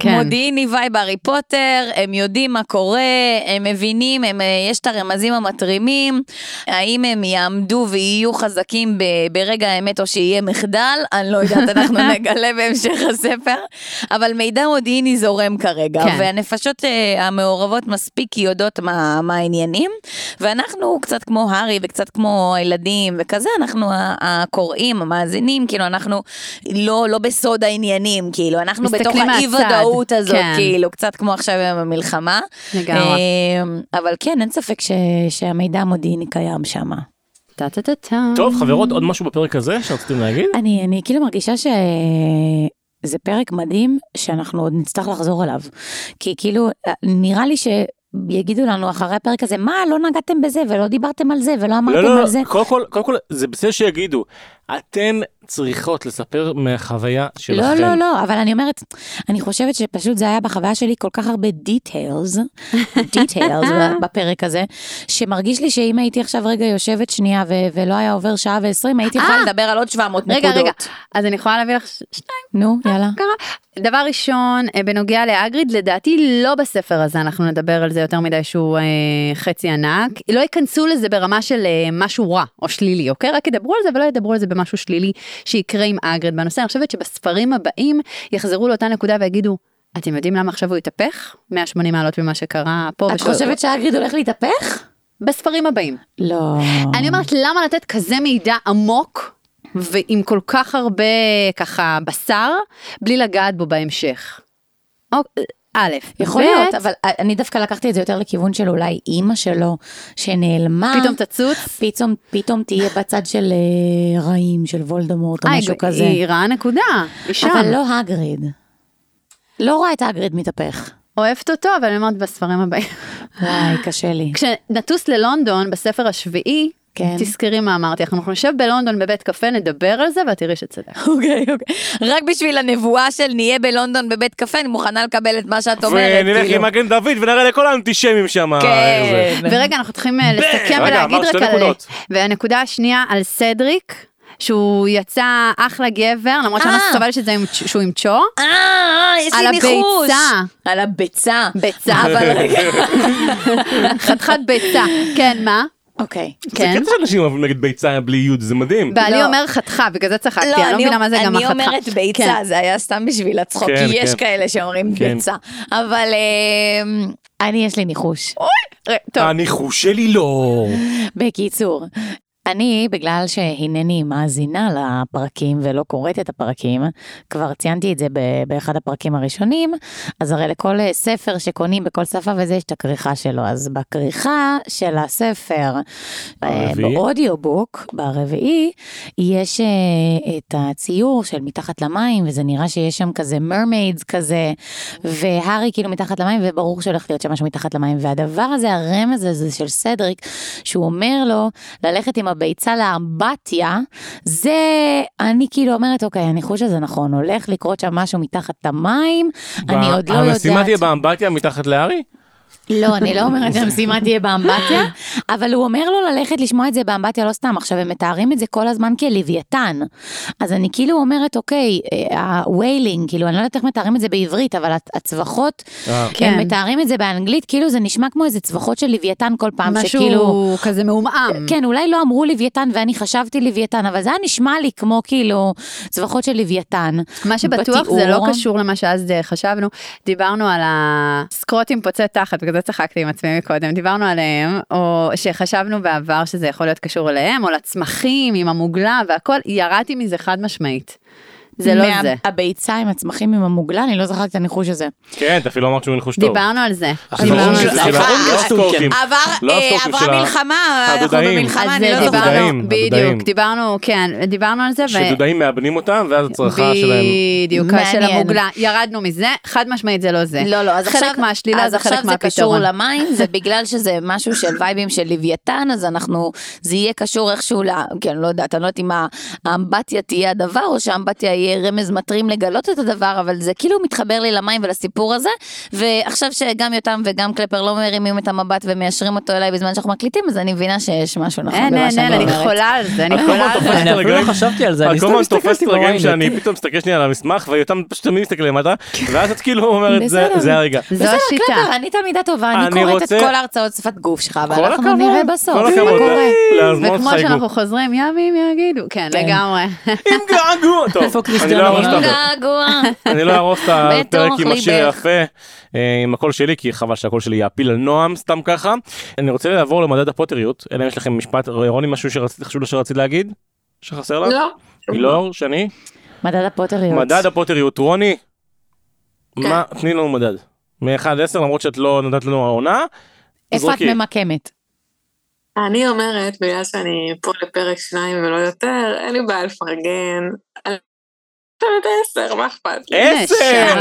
כן. מודיעיני vibe הארי פוטר, הם יודעים מה קורה, הם מבינים, הם, אה, יש את הרמזים המטרימים, האם הם יעמדו ויהיו חזקים ב, ברגע האמת או שיהיה מחדל, אני לא יודעת, אנחנו [LAUGHS] נגלה בהמשך הספר, אבל מידע מודיעיני זורם כרגע, כן. והנפשות אה, המעורבות מספיק יודעות מה, מה העניינים, ואנחנו קצת כמו הארי וקצת כמו הילדים וכזה, אנחנו הקוראים, המאזינים, כאילו אנחנו לא, לא בסוד העניינים, כאילו, אנחנו בתוך מסתכלים האי מהצד. ודאות הזאת, כן. כאילו, קצת כמו עכשיו עם המלחמה. לגמרי. אה, אבל כן, אין ספק ש, שהמידע המודיעיני קיים שם. טוב, חברות, עוד משהו בפרק הזה שרציתם להגיד? אני, אני כאילו מרגישה ש... זה פרק מדהים שאנחנו עוד נצטרך לחזור אליו. כי כאילו, נראה לי שיגידו לנו אחרי הפרק הזה, מה, לא נגעתם בזה ולא דיברתם על זה ולא אמרתם לא, על לא, זה. קודם כל, קודם כל, זה בסדר שיגידו, אתן צריכות לספר מהחוויה שלכם. לא, לא, לא, אבל אני אומרת, אני חושבת שפשוט זה היה בחוויה שלי כל כך הרבה דיטיילס, דיטיילס [LAUGHS] בפרק הזה, שמרגיש לי שאם הייתי עכשיו רגע יושבת שנייה ו- ולא היה עובר שעה ועשרים, הייתי יכולה אה! לדבר על עוד 700 רגע, נקודות. רגע, אז אני יכולה להביא לך ש- שניים. נו, יאללה. קרה. דבר ראשון, אה, בנוגע לאגריד, לדעתי לא בספר הזה, אנחנו נדבר על זה יותר מדי שהוא אה, חצי ענק. לא ייכנסו לזה ברמה של אה, משהו רע או שלילי, אוקיי? רק ידברו על זה ולא ידברו על זה במשהו שלילי שיקרה עם אגריד בנושא. אני חושבת שבספרים הבאים יחזרו לאותה נקודה ויגידו, אתם יודעים למה עכשיו הוא התהפך? 180 מעלות ממה שקרה פה. את ושל- חושבת שהאגריד הולך להתהפך? בספרים הבאים. לא. אני אומרת, למה לתת כזה מידע עמוק ועם כל כך הרבה ככה בשר, בלי לגעת בו בהמשך? א', יכול ב', להיות, אבל אני דווקא לקחתי את זה יותר לכיוון של אולי אימא שלו, שנעלמה. פתאום תצוץ. פתאום, פתאום תהיה בצד של אה, רעים, של וולדמורט או משהו כזה. היא רעה נקודה, היא שם. אבל לא הגריד. לא רואה את הגריד מתהפך. אוהבת אותו, אבל אני אומרת בספרים הבאים. וואי, קשה לי. כשנטוס ללונדון בספר השביעי, כן. תזכרי מה אמרתי, לך, אנחנו נשב בלונדון בבית קפה, נדבר על זה ואת תראי שצדק. [LAUGHS] אוקיי, אוקיי. רק בשביל הנבואה של נהיה בלונדון בבית קפה, אני מוכנה לקבל את מה שאת אומרת. ונלך כאילו. עם מגן דוד ונראה לכל האנטישמים שם. כן. איך זה. ורגע, אנחנו צריכים אה, לסכם ולהגיד רק על... והנקודה השנייה על סדריק. שהוא יצא אחלה גבר, למרות שאני לא אה. סובלת שזה עם- שהוא עם צ'ו. אה, יש על לי ניחוש. הביצה. על הביצה. ביצה. אבל רגע. [LAUGHS] חתיכת ביצה. כן, מה? אוקיי. זה כן. קטע שאנשים אוהבים להגיד ביצה בלי יוד, זה מדהים. בעלי לא. אומר חתכה, בגלל זה צחקתי, אני לא מבינה מה זה גם אני החתכה. אומרת ביצה, כן. זה היה סתם בשביל הצחוק, כן, כי יש כן. כאלה שאומרים כן. ביצה. אבל אמ, אני, יש לי ניחוש. ר- טוב, הניחוש שלי לא. בקיצור, אני, בגלל שהנני מאזינה לפרקים ולא קוראת את הפרקים, כבר ציינתי את זה ב- באחד הפרקים הראשונים, אז הרי לכל אה, ספר שקונים בכל שפה וזה יש את הכריכה שלו, אז בכריכה של הספר, אה? באודיובוק, ברביעי, יש אה, את הציור של מתחת למים, וזה נראה שיש שם כזה מרמיידס כזה, והארי כאילו מתחת למים, וברור שהולך להיות שם משהו מתחת למים, והדבר הזה, הרמז הזה של סדריק, שהוא אומר לו ללכת עם הביצה לאמבטיה, זה, אני כאילו אומרת, אוקיי, הניחוש הזה נכון, הולך לקרות שם משהו מתחת למים, אני עוד לא יודעת. המשימה תהיה באמבטיה מתחת לארי? לא, אני לא אומרת שהמשימה תהיה באמבטיה, אבל הוא אומר לו ללכת לשמוע את זה באמבטיה, לא סתם. עכשיו, הם מתארים את זה כל הזמן כלוויתן. אז אני כאילו אומרת, אוקיי, הוויילינג, כאילו, אני לא יודעת איך מתארים את זה בעברית, אבל הצ- הצווחות, אה. כן. הם מתארים את זה באנגלית, כאילו זה נשמע כמו איזה צווחות של לוויתן כל פעם, שכאילו... משהו כזה מעומעם. כן, אולי לא אמרו לוויתן ואני חשבתי לוויתן, אבל זה היה נשמע לי כמו כאילו צווחות של לוויתן. מה שבטוח בתיאור. זה לא קשור למה שאז אה, חשבנו, דיברנו על הסקרוטים תחת, בגלל זה צחקתי עם עצמי מקודם, דיברנו עליהם, או שחשבנו בעבר שזה יכול להיות קשור אליהם, או לצמחים עם המוגלה והכל, ירדתי מזה חד משמעית. זה לא מה- זה. הביצה עם הצמחים עם המוגלה, אני לא זכרתי את הניחוש הזה. כן, אתה אפילו אמרת שהוא ניחוש טוב. דיברנו על זה. דיברנו על זה. לא לא עברה מלחמה, אנחנו. במלחמה, אני לא זוכרת. בדיוק. דיברנו, כן, דיברנו על זה, שדודאים מאבנים אותם, ואז הצרחה שלהם. בדיוק, של. המוגלה, ירדנו מזה, חד משמעית זה לא זה. לא, לא, אז עכשיו, חלק מהשלילה אז זה חלק עכשיו זה קשור. למים, זה בגלל שזה משהו של וייבים של לוויתן, אז אנחנו, זה יהיה קשור איכשהו, כן, לא יודעת, אני לא יודעת אם האמבטיה תהיה הדבר, או שהאמבטיה יהיה רמז מטרים לגלות את הדבר, אבל זה כאילו מתחבר לי למים ולסיפור הזה, ועכשיו שגם יותם וגם קלפר לא מרימים את המבט ומיישרים אותו אליי בזמן שאנחנו מקליטים, אז אני מבינה שיש משהו נכון אין, במה אין, שאני אין, אני אומרת. חולה על זה, אני חולה על זה. אני אפילו לא חשבתי על זה, אני סתם הזמן הסתכלתי תופסת רגעים ב moment. שאני פתאום מסתכל שנייה על המסמך, ויותם פשוט תמיד מסתכל למטה, ואז את כאילו אומרת, "זה- הרגע. זו בסדר, השיטה. קלפר, אני תלמידה טובה, אני קוראת את כל ההרצאות שפת גוף שלך, כל ואנחנו נראה בסוף כל מה. קורה. וכמו. שאנחנו חוזרים, ימים יגידו, כן, כן. לגמרי. עם געגוע. [LAUGHS] אני לא את? הפרק. אני לא אהרוס את הפרק עם השיר. היפה, אה, עם הקול שלי, כי חבל שהקול שלי יאפיל על נועם סתם ככה. אני רוצה לעבור למדד הפוטריות, אלא אם יש לכם משפט, רוני משהו שרצית, חשוב לו שרצית להגיד? שחסר לך? לא. אילור, שני? מדד הפוטריות. מדד הפוטריות, רוני, כן. מה, תני לנו מדד. מ-1 עד 10 למרות שאת לא נתת לנו העונה. איפה את. ממקמת? אני אומרת, בגלל שאני פה לפרק שניים ולא יותר, אין לי בעיה לפרגן. חושבת עשר, מה אכפת לי? עשר!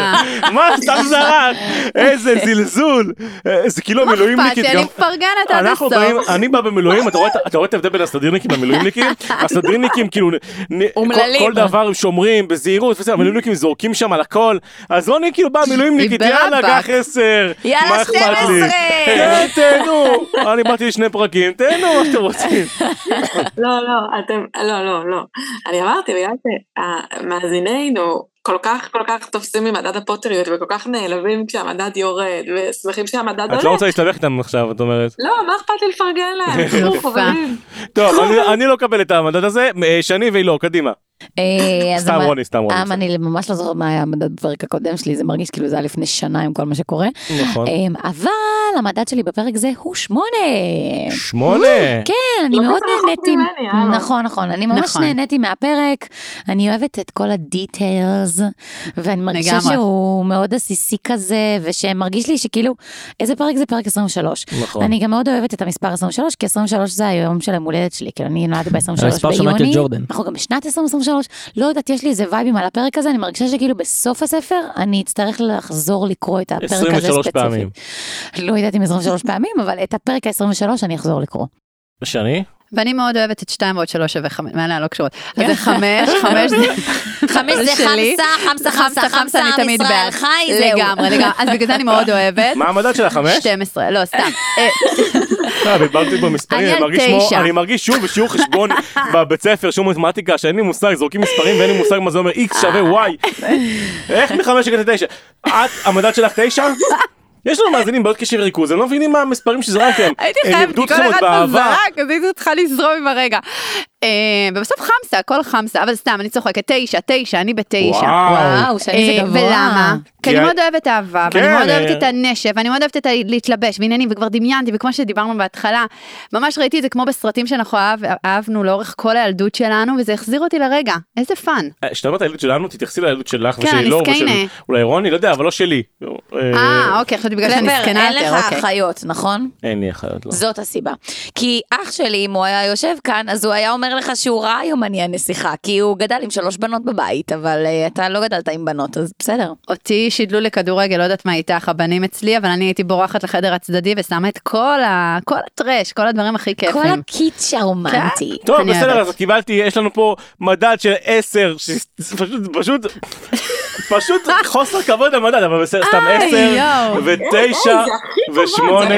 מה סתם זרק? איזה זלזול! אה, זה כאילו מה אכפת המילואימניקית לי, גם... אני מפרגנת עד אנחנו הסוף. באים, אני בא במילואים, אתה רואה את- את ההבדל בין הסטודרניקים למילואימניקים? הסטודרניקים כאילו, אומללים. כל דבר הם שומרים בזהירות, וזה, המילואימניקים זורקים שם על הכל, אז רוני כאילו באה מילואימניקית, יאללה. קח עשר, יאללה, מה אכפת לי? 12. כן, תהנו, אני באתי לשני פרקים, תהנו מה שאתם רוצים. לא, לא, אתם, לא, לא, לא. אני אמרתי, בגלל שמאזינינו כל כך כל כך תופסים ממדד הפוטריות וכל כך נעלבים כשהמדד יורד ושמחים שהמדד את לא עולה. רוצה להסתבך איתם עכשיו, את אומרת. לא, מה אכפת לי לפרגן להם? [LAUGHS] טוב, אני- לא אקבל את המדד הזה, אה, שני ואילור, קדימה. אה, סתם רוני, סתם רוני. אה, אני ממש לא זוכרת מה היה המדד בפרק הקודם שלי, זה מרגיש כאילו זה היה לפני שנה עם כל מה שקורה. נכון. אה, אבל המדד שלי בפרק זה הוא שמונה. שמונה. כן, אני לא מאוד נהניתי. ממני, הלו. נכון, נכון, אני ממש נכון. נהניתי מהפרק. אני אוהבת את כל הדיטיילס, ואני מרגישה. שהוא מאוד עסיסי כזה, ושמרגיש לי שכאילו, איזה פרק זה פרק 23. נכון. אני גם מאוד אוהבת את המספר 23, כי 23 זה היום של היום הולדת שלי, כאילו אני נולדתי ב-23 המספר של מייקל ביוני, ג'ורדן. אנחנו גם בשנת 2023, לא יודעת, יש לי איזה וייבים על הפרק הזה, אני מרגישה שכאילו בסוף הספר אני אצטרך לחזור לקרוא את הפרק הזה 23 ספציפית. פעמים. לא יודעת אם 23 פעמים, אבל את הפרק ה-23 אני אחזור לקרוא. שני? ואני מאוד אוהבת את שתיים ועוד שלוש שווה חמש, מעלה לא קשורות. אז זה חמש, [LAUGHS] חמש זה... חמש זה. חמסה, חמסה, חמסה, חמסה, אני תמיד ישראל בעד. חי, זהו. לגמרי, לגמרי. אז בגלל זה אני מאוד [LAUGHS] אוהבת. מה המדד של החמש? 12, לא, סתם. [LAUGHS] אה, אה, במספרים, אני מרגיש שוב בשיעור חשבון [LAUGHS] בבית ספר, שיעור מתמטיקה, שאין לי מושג, זורקים מספרים ואין לי מושג מה זה אומר x שווה y. איך מחמש הגעת לתשע? את, המדד שלך תשע? יש לנו מאזינים בעיות קשב וריכוז, הם לא מבינים מה המספרים שזרקתם. הייתי חייבת, איבדו כי כל אתכם עוד אחד פה באהבה. זרק, אז הייתי צריכה לזרום עם הרגע. אה, ובסוף חמסה, הכל חמסה, אבל סתם, אני צוחקת, תשע, תשע, אני בתשע. וואו. וואו, שאני זה אה, גבוה. ולמה? כי אני מאוד אוהבת אהבה, כן, ואני מאוד אה. אוהבת את הנשף, ואני מאוד אוהבת את ה- להתלבש ועניינים, וכבר דמיינתי, וכמו שדיברנו בהתחלה, ממש ראיתי את זה כמו בסרטים שאנחנו אהב- אהבנו לאורך כל הילדות שלנו, וזה החזיר אותי לרגע, איזה fun. כשאתה אומר את הילדות שלנו, תתייחסי לילדות שלך כן, ושלי לא, זקנה. ושל אולי רוני, לא יודע, אבל לא שלי. אה, אוקיי, חשבתי בגלל שאני זקנה אין יותר, לך אוקיי. אחיות, נכון? אין לי אחיות, לא. זאת הסיבה. כי אח שלי, אם הוא היה יושב כאן, אז הוא היה אומר לך שהוא ראה יומני הנסיכה, כי הוא גדל עם שלוש בנות בבית, אבל אה, אתה לא גדלת עם בנות, אז בסדר. אותי שידלו לכדורגל, לא יודעת מה איתך, הבנים אצלי, אבל אני הייתי בורחת לחדר הצדדי ושמה את כל ה... כל הטרש, כל הדברים הכי כל כיפים. הקיץ' הרומנטי. טוב, אני בסדר. אז קיבלתי, יש לנו פה מדד של 10, שפשוט, פשוט, פשוט חוסר כבוד למדד, אבל בסדר, סתם איי, עשר, יואו. ותשע, ושמונה.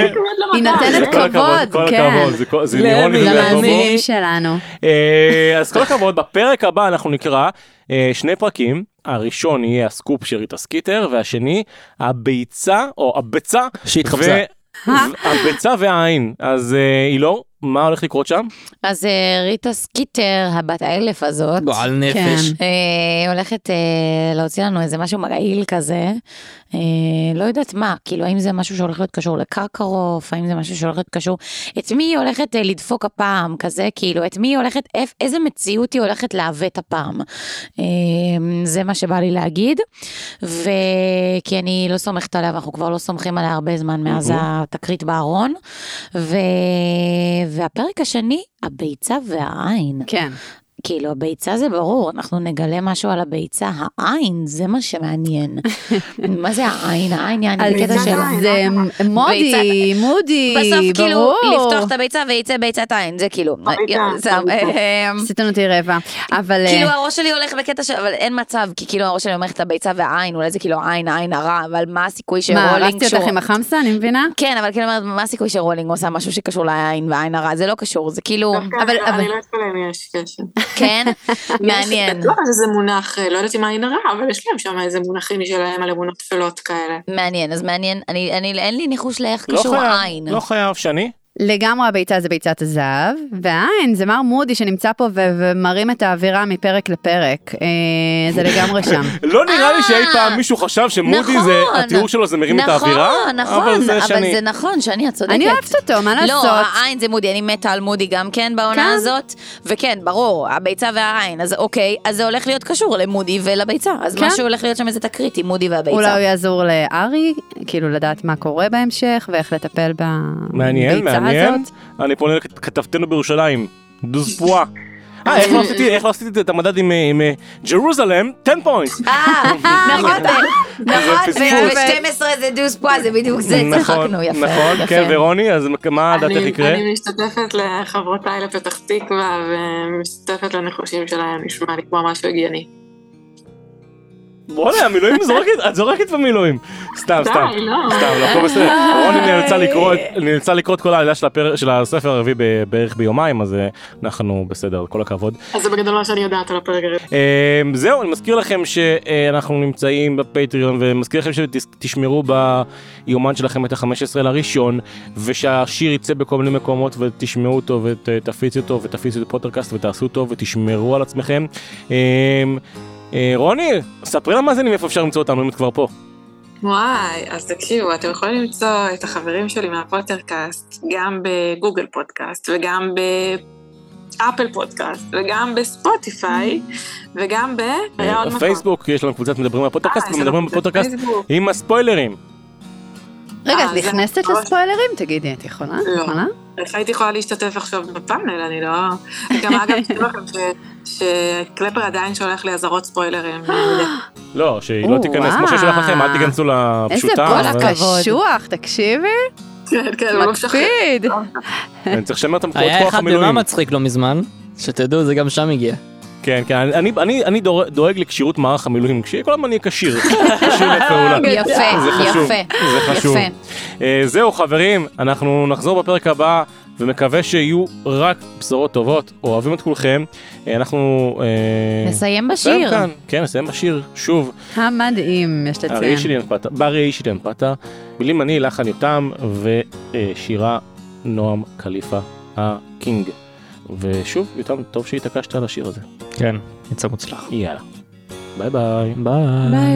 היא נותנת כל הכבוד, כבוד, כל כן. הכבוד, זה כל- זה לירון. למאזינים שלנו. אה, אז כל הכבוד, בפרק הבא אנחנו נקרא אה, שני פרקים. הראשון יהיה הסקופ של ריטה סקיטר, והשני הביצה, או הביצה, שהתחפשה. ו- הביצה והעין. אז אה, אילור, מה הולך לקרות שם? אז אה, ריטה סקיטר, הבת האלף הזאת, גועל נפש. כן. אה, הולכת אה, להוציא לנו איזה משהו מגעיל כזה. אה, לא יודעת מה, כאילו האם זה משהו שהולך להיות קשור לקרקרוף, האם זה משהו שהולך להיות קשור, את מי היא הולכת אה, לדפוק הפעם כזה, כאילו את מי היא הולכת, איפ, איזה מציאות היא הולכת לעוות הפעם. אה, זה מה שבא לי להגיד, וכי אני לא סומכת עליה ואנחנו כבר לא סומכים עליה הרבה זמן מאז התקרית בארון, ו... והפרק השני, הביצה והעין. כן. כאילו הביצה זה ברור, אנחנו נגלה משהו על הביצה, העין זה מה שמעניין. [LAUGHS] מה זה העין? העין יעני בקטע של... זה מודי, מודי, בסוף כאילו ברור. לפתוח את הביצה ויצא ביצת העין, זה כאילו, הביצה. אה, עשיתם אותי רבע. אבל... אה, כאילו הראש שלי הולך בקטע של, אבל אין מצב, כי כאילו הראש שלי אומר את הביצה והעין, אולי זה כאילו העין, העין הרע, אבל מה הסיכוי מה, שרולינג הרסתי אותך עם החמסה, אני מבינה? כן, אבל כאילו מה הסיכוי שרולינג עושה משהו שקשור לעין והעין הרע, זה לא קשור, זה כאילו, דווקא אבל- אני- אבל- אני לא אתפלא אם יש קשר. כן, [LAUGHS] מעניין. לא, זה מונח, לא יודעת אם העין הרע, אבל יש להם שם איזה מונחים משלהם על אמונות טפלות כאלה. מעניין, אז מעניין, אני, אני, אין לי ניחוש לאיך לא קשור חייב, העין. לא חייב, שני? לגמרי הביצה זה ביצת הזהב, והעין זה מר מודי שנמצא פה ו- ומרים את האווירה מפרק לפרק. אה, זה לגמרי שם. [LAUGHS] לא נראה לי שאי אה, פעם מישהו חשב שמודי זה, נכון. התיאור שלו זה מרים את נכון, האווירה, נכון, אבל זה אבל שני. זה נכון, שאני, את צודקת. אני אוהבת אותו, מה לא, לעשות? העין זה מודי, אני מתה על מודי גם כן בעונה כן. הזאת, וכן, ברור, הביצה והעין, אז אוקיי, אז זה הולך להיות קשור למודי ולביצה, אז כן. משהו הולך להיות שם איזה תקרית עם מודי והביצה. אולי הוא יעזור לארי, כאילו לדעת מה קורה בהמשך ואיך לטפל בביצה מעניין, מעניין. הזאת. אני פונה לכתבתנו בירושלים, דוז פואה. אה, איך לא עשיתי, איך לא עשיתי את המדד עם, אה, Jerusalem? 10 points. אה, נכון, [LAUGHS] נכון, פספוס. ו-12 זה דוס פה, זה בדיוק זה, צחקנו, יפה. נכון. כן, ורוני, אז מה דעתך אני- יקרה? אני משתתפת לחברותיי לפתח תקווה ומשתתפת לנחושים שלהם, נשמע לי כמו משהו הגיוני. בוא'נה, המילואים זורקת, את זורקת במילואים. סתם, סתם. לא. סתם, לא, הכל בסדר. רוני נאלצה לקרוא את- נאלצה לקרוא את כל העלילה של הספר הרביעי בערך ביומיים, אז אה, אנחנו בסדר, כל הכבוד. אז זה בגדול מה שאני יודעת על הפרק הזה. אה, זהו, אני מזכיר לכם שאנחנו נמצאים בפטריון, ומזכיר לכם שתשמרו ביומן שלכם את ה-15 לראשון, ושהשיר יצא בכל מיני מקומות ותשמעו אותו ותפיצו אותו ותפיצו את הפוטרקאסט ותעשו אותו ותשמרו על עצמכם. אה, אה, רוני, ספרי למאזינים איפה אפשר למצוא אותנו אם את כבר פה. וואי, אז תקשיבו, אתם יכולים למצוא את החברים שלי מהפוטרקאסט גם בגוגל פודקאסט וגם באפל פודקאסט וגם בספוטיפיי וגם ב... מקום. בפייסבוק יש לנו קבוצת מדברים על פודקאסט אה, ומדברים פייסבוק. עם הספוילרים. רגע, אה, את זה נכנסת לספוילרים? תגידי, את יכולה? לא. איך הייתי יכולה להשתתף עכשיו בפאנל, אני לא... גם אגב, תדעו לכם ש- שקלפר עדיין שולח לי אזהרות ספוילרים. לא, שהיא לא תיכנס, כמו. ששלח לכם, אל תיכנסו איזה לפשוטה. פוסט אבל- הכבוד. קשוח, תקשיבי, כן, כן, הוא לא משחרר. מקפיד. אני צריך לשמר את המקורות היה כוח אחד במה המילואים. מצחיק לא מזמן, שתדעו זה גם שם הגיע. כן, כן, אני- אני- אני דואג לכשירות מערך המילואים, שכל הזמן יהיה כשיר. [LAUGHS] כשיר לפעולה. יפה, זה חשוב, יפה, זה חשוב. יפה. אה, זהו חברים, אנחנו נחזור בפרק הבא, ומקווה שיהיו רק בשורות טובות, אוהבים את כולכם. אה, אנחנו... אה, נסיים בשיר. כאן, כן, נסיים בשיר, שוב. המדהים, יש הראי לציין. שלי אנפתה, בראי שלי אנפתה, מילים אני, לחן יותם, ושירה נועם קליפה הקינג. ושוב, יותם, טוב שהתעקשת על השיר הזה. כן, יצא מוצלח. יאללה. ביי ביי. ביי.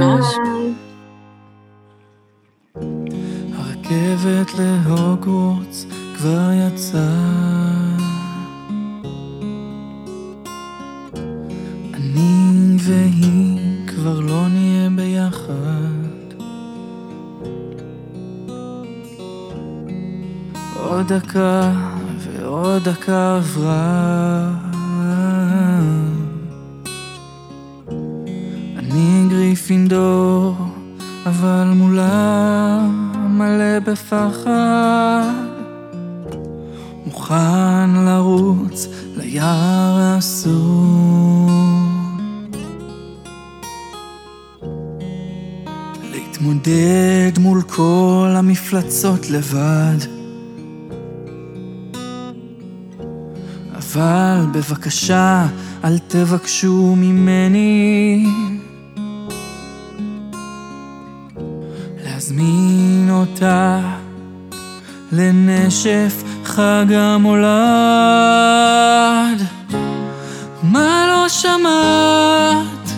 הרכבת להוגוורטס כבר יצאה. אני והיא כבר לא נהיה ביחד. עוד דקה ועוד דקה עברה. אני גריפינדור, אבל מולה מלא בפחד. מוכן לרוץ ליער האסור. מתמודד מול כל המפלצות לבד. אבל בבקשה, אל תבקשו ממני להזמין אותה לנשף חג המולד. מה לא שמעת?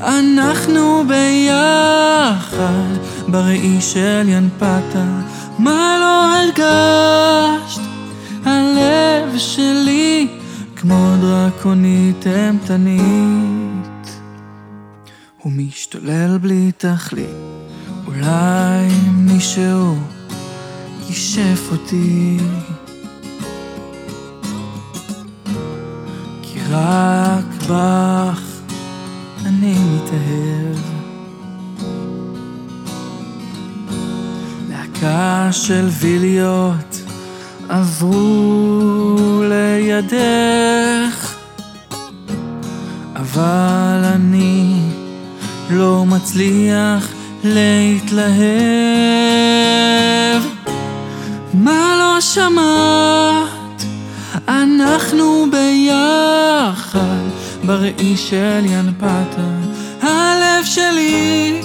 אנחנו ביחד בראי של ינפתה. מה לא הרגשת? הלב שלי כמו דרקונית אימתנית. הוא משתולל בלי תכלית, אולי מישהו יישף אותי. כי רק בך אני מתאהב. להקה של ויליות עברו לידך, אבל אני לא מצליח להתלהב. מה לא שמעת? אנחנו ביחד בראי של ינפתה. הלב שלי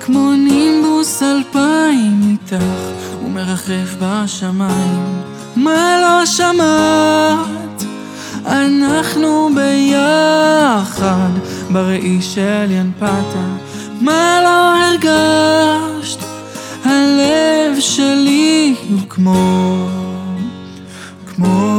כמו נימבוס אלפיים איתך, הוא מרחף בשמיים. מה לא שמעת? אנחנו ביחד בראי של ינפתה. מה לא הרגשת? הלב שלי הוא כמו, כמו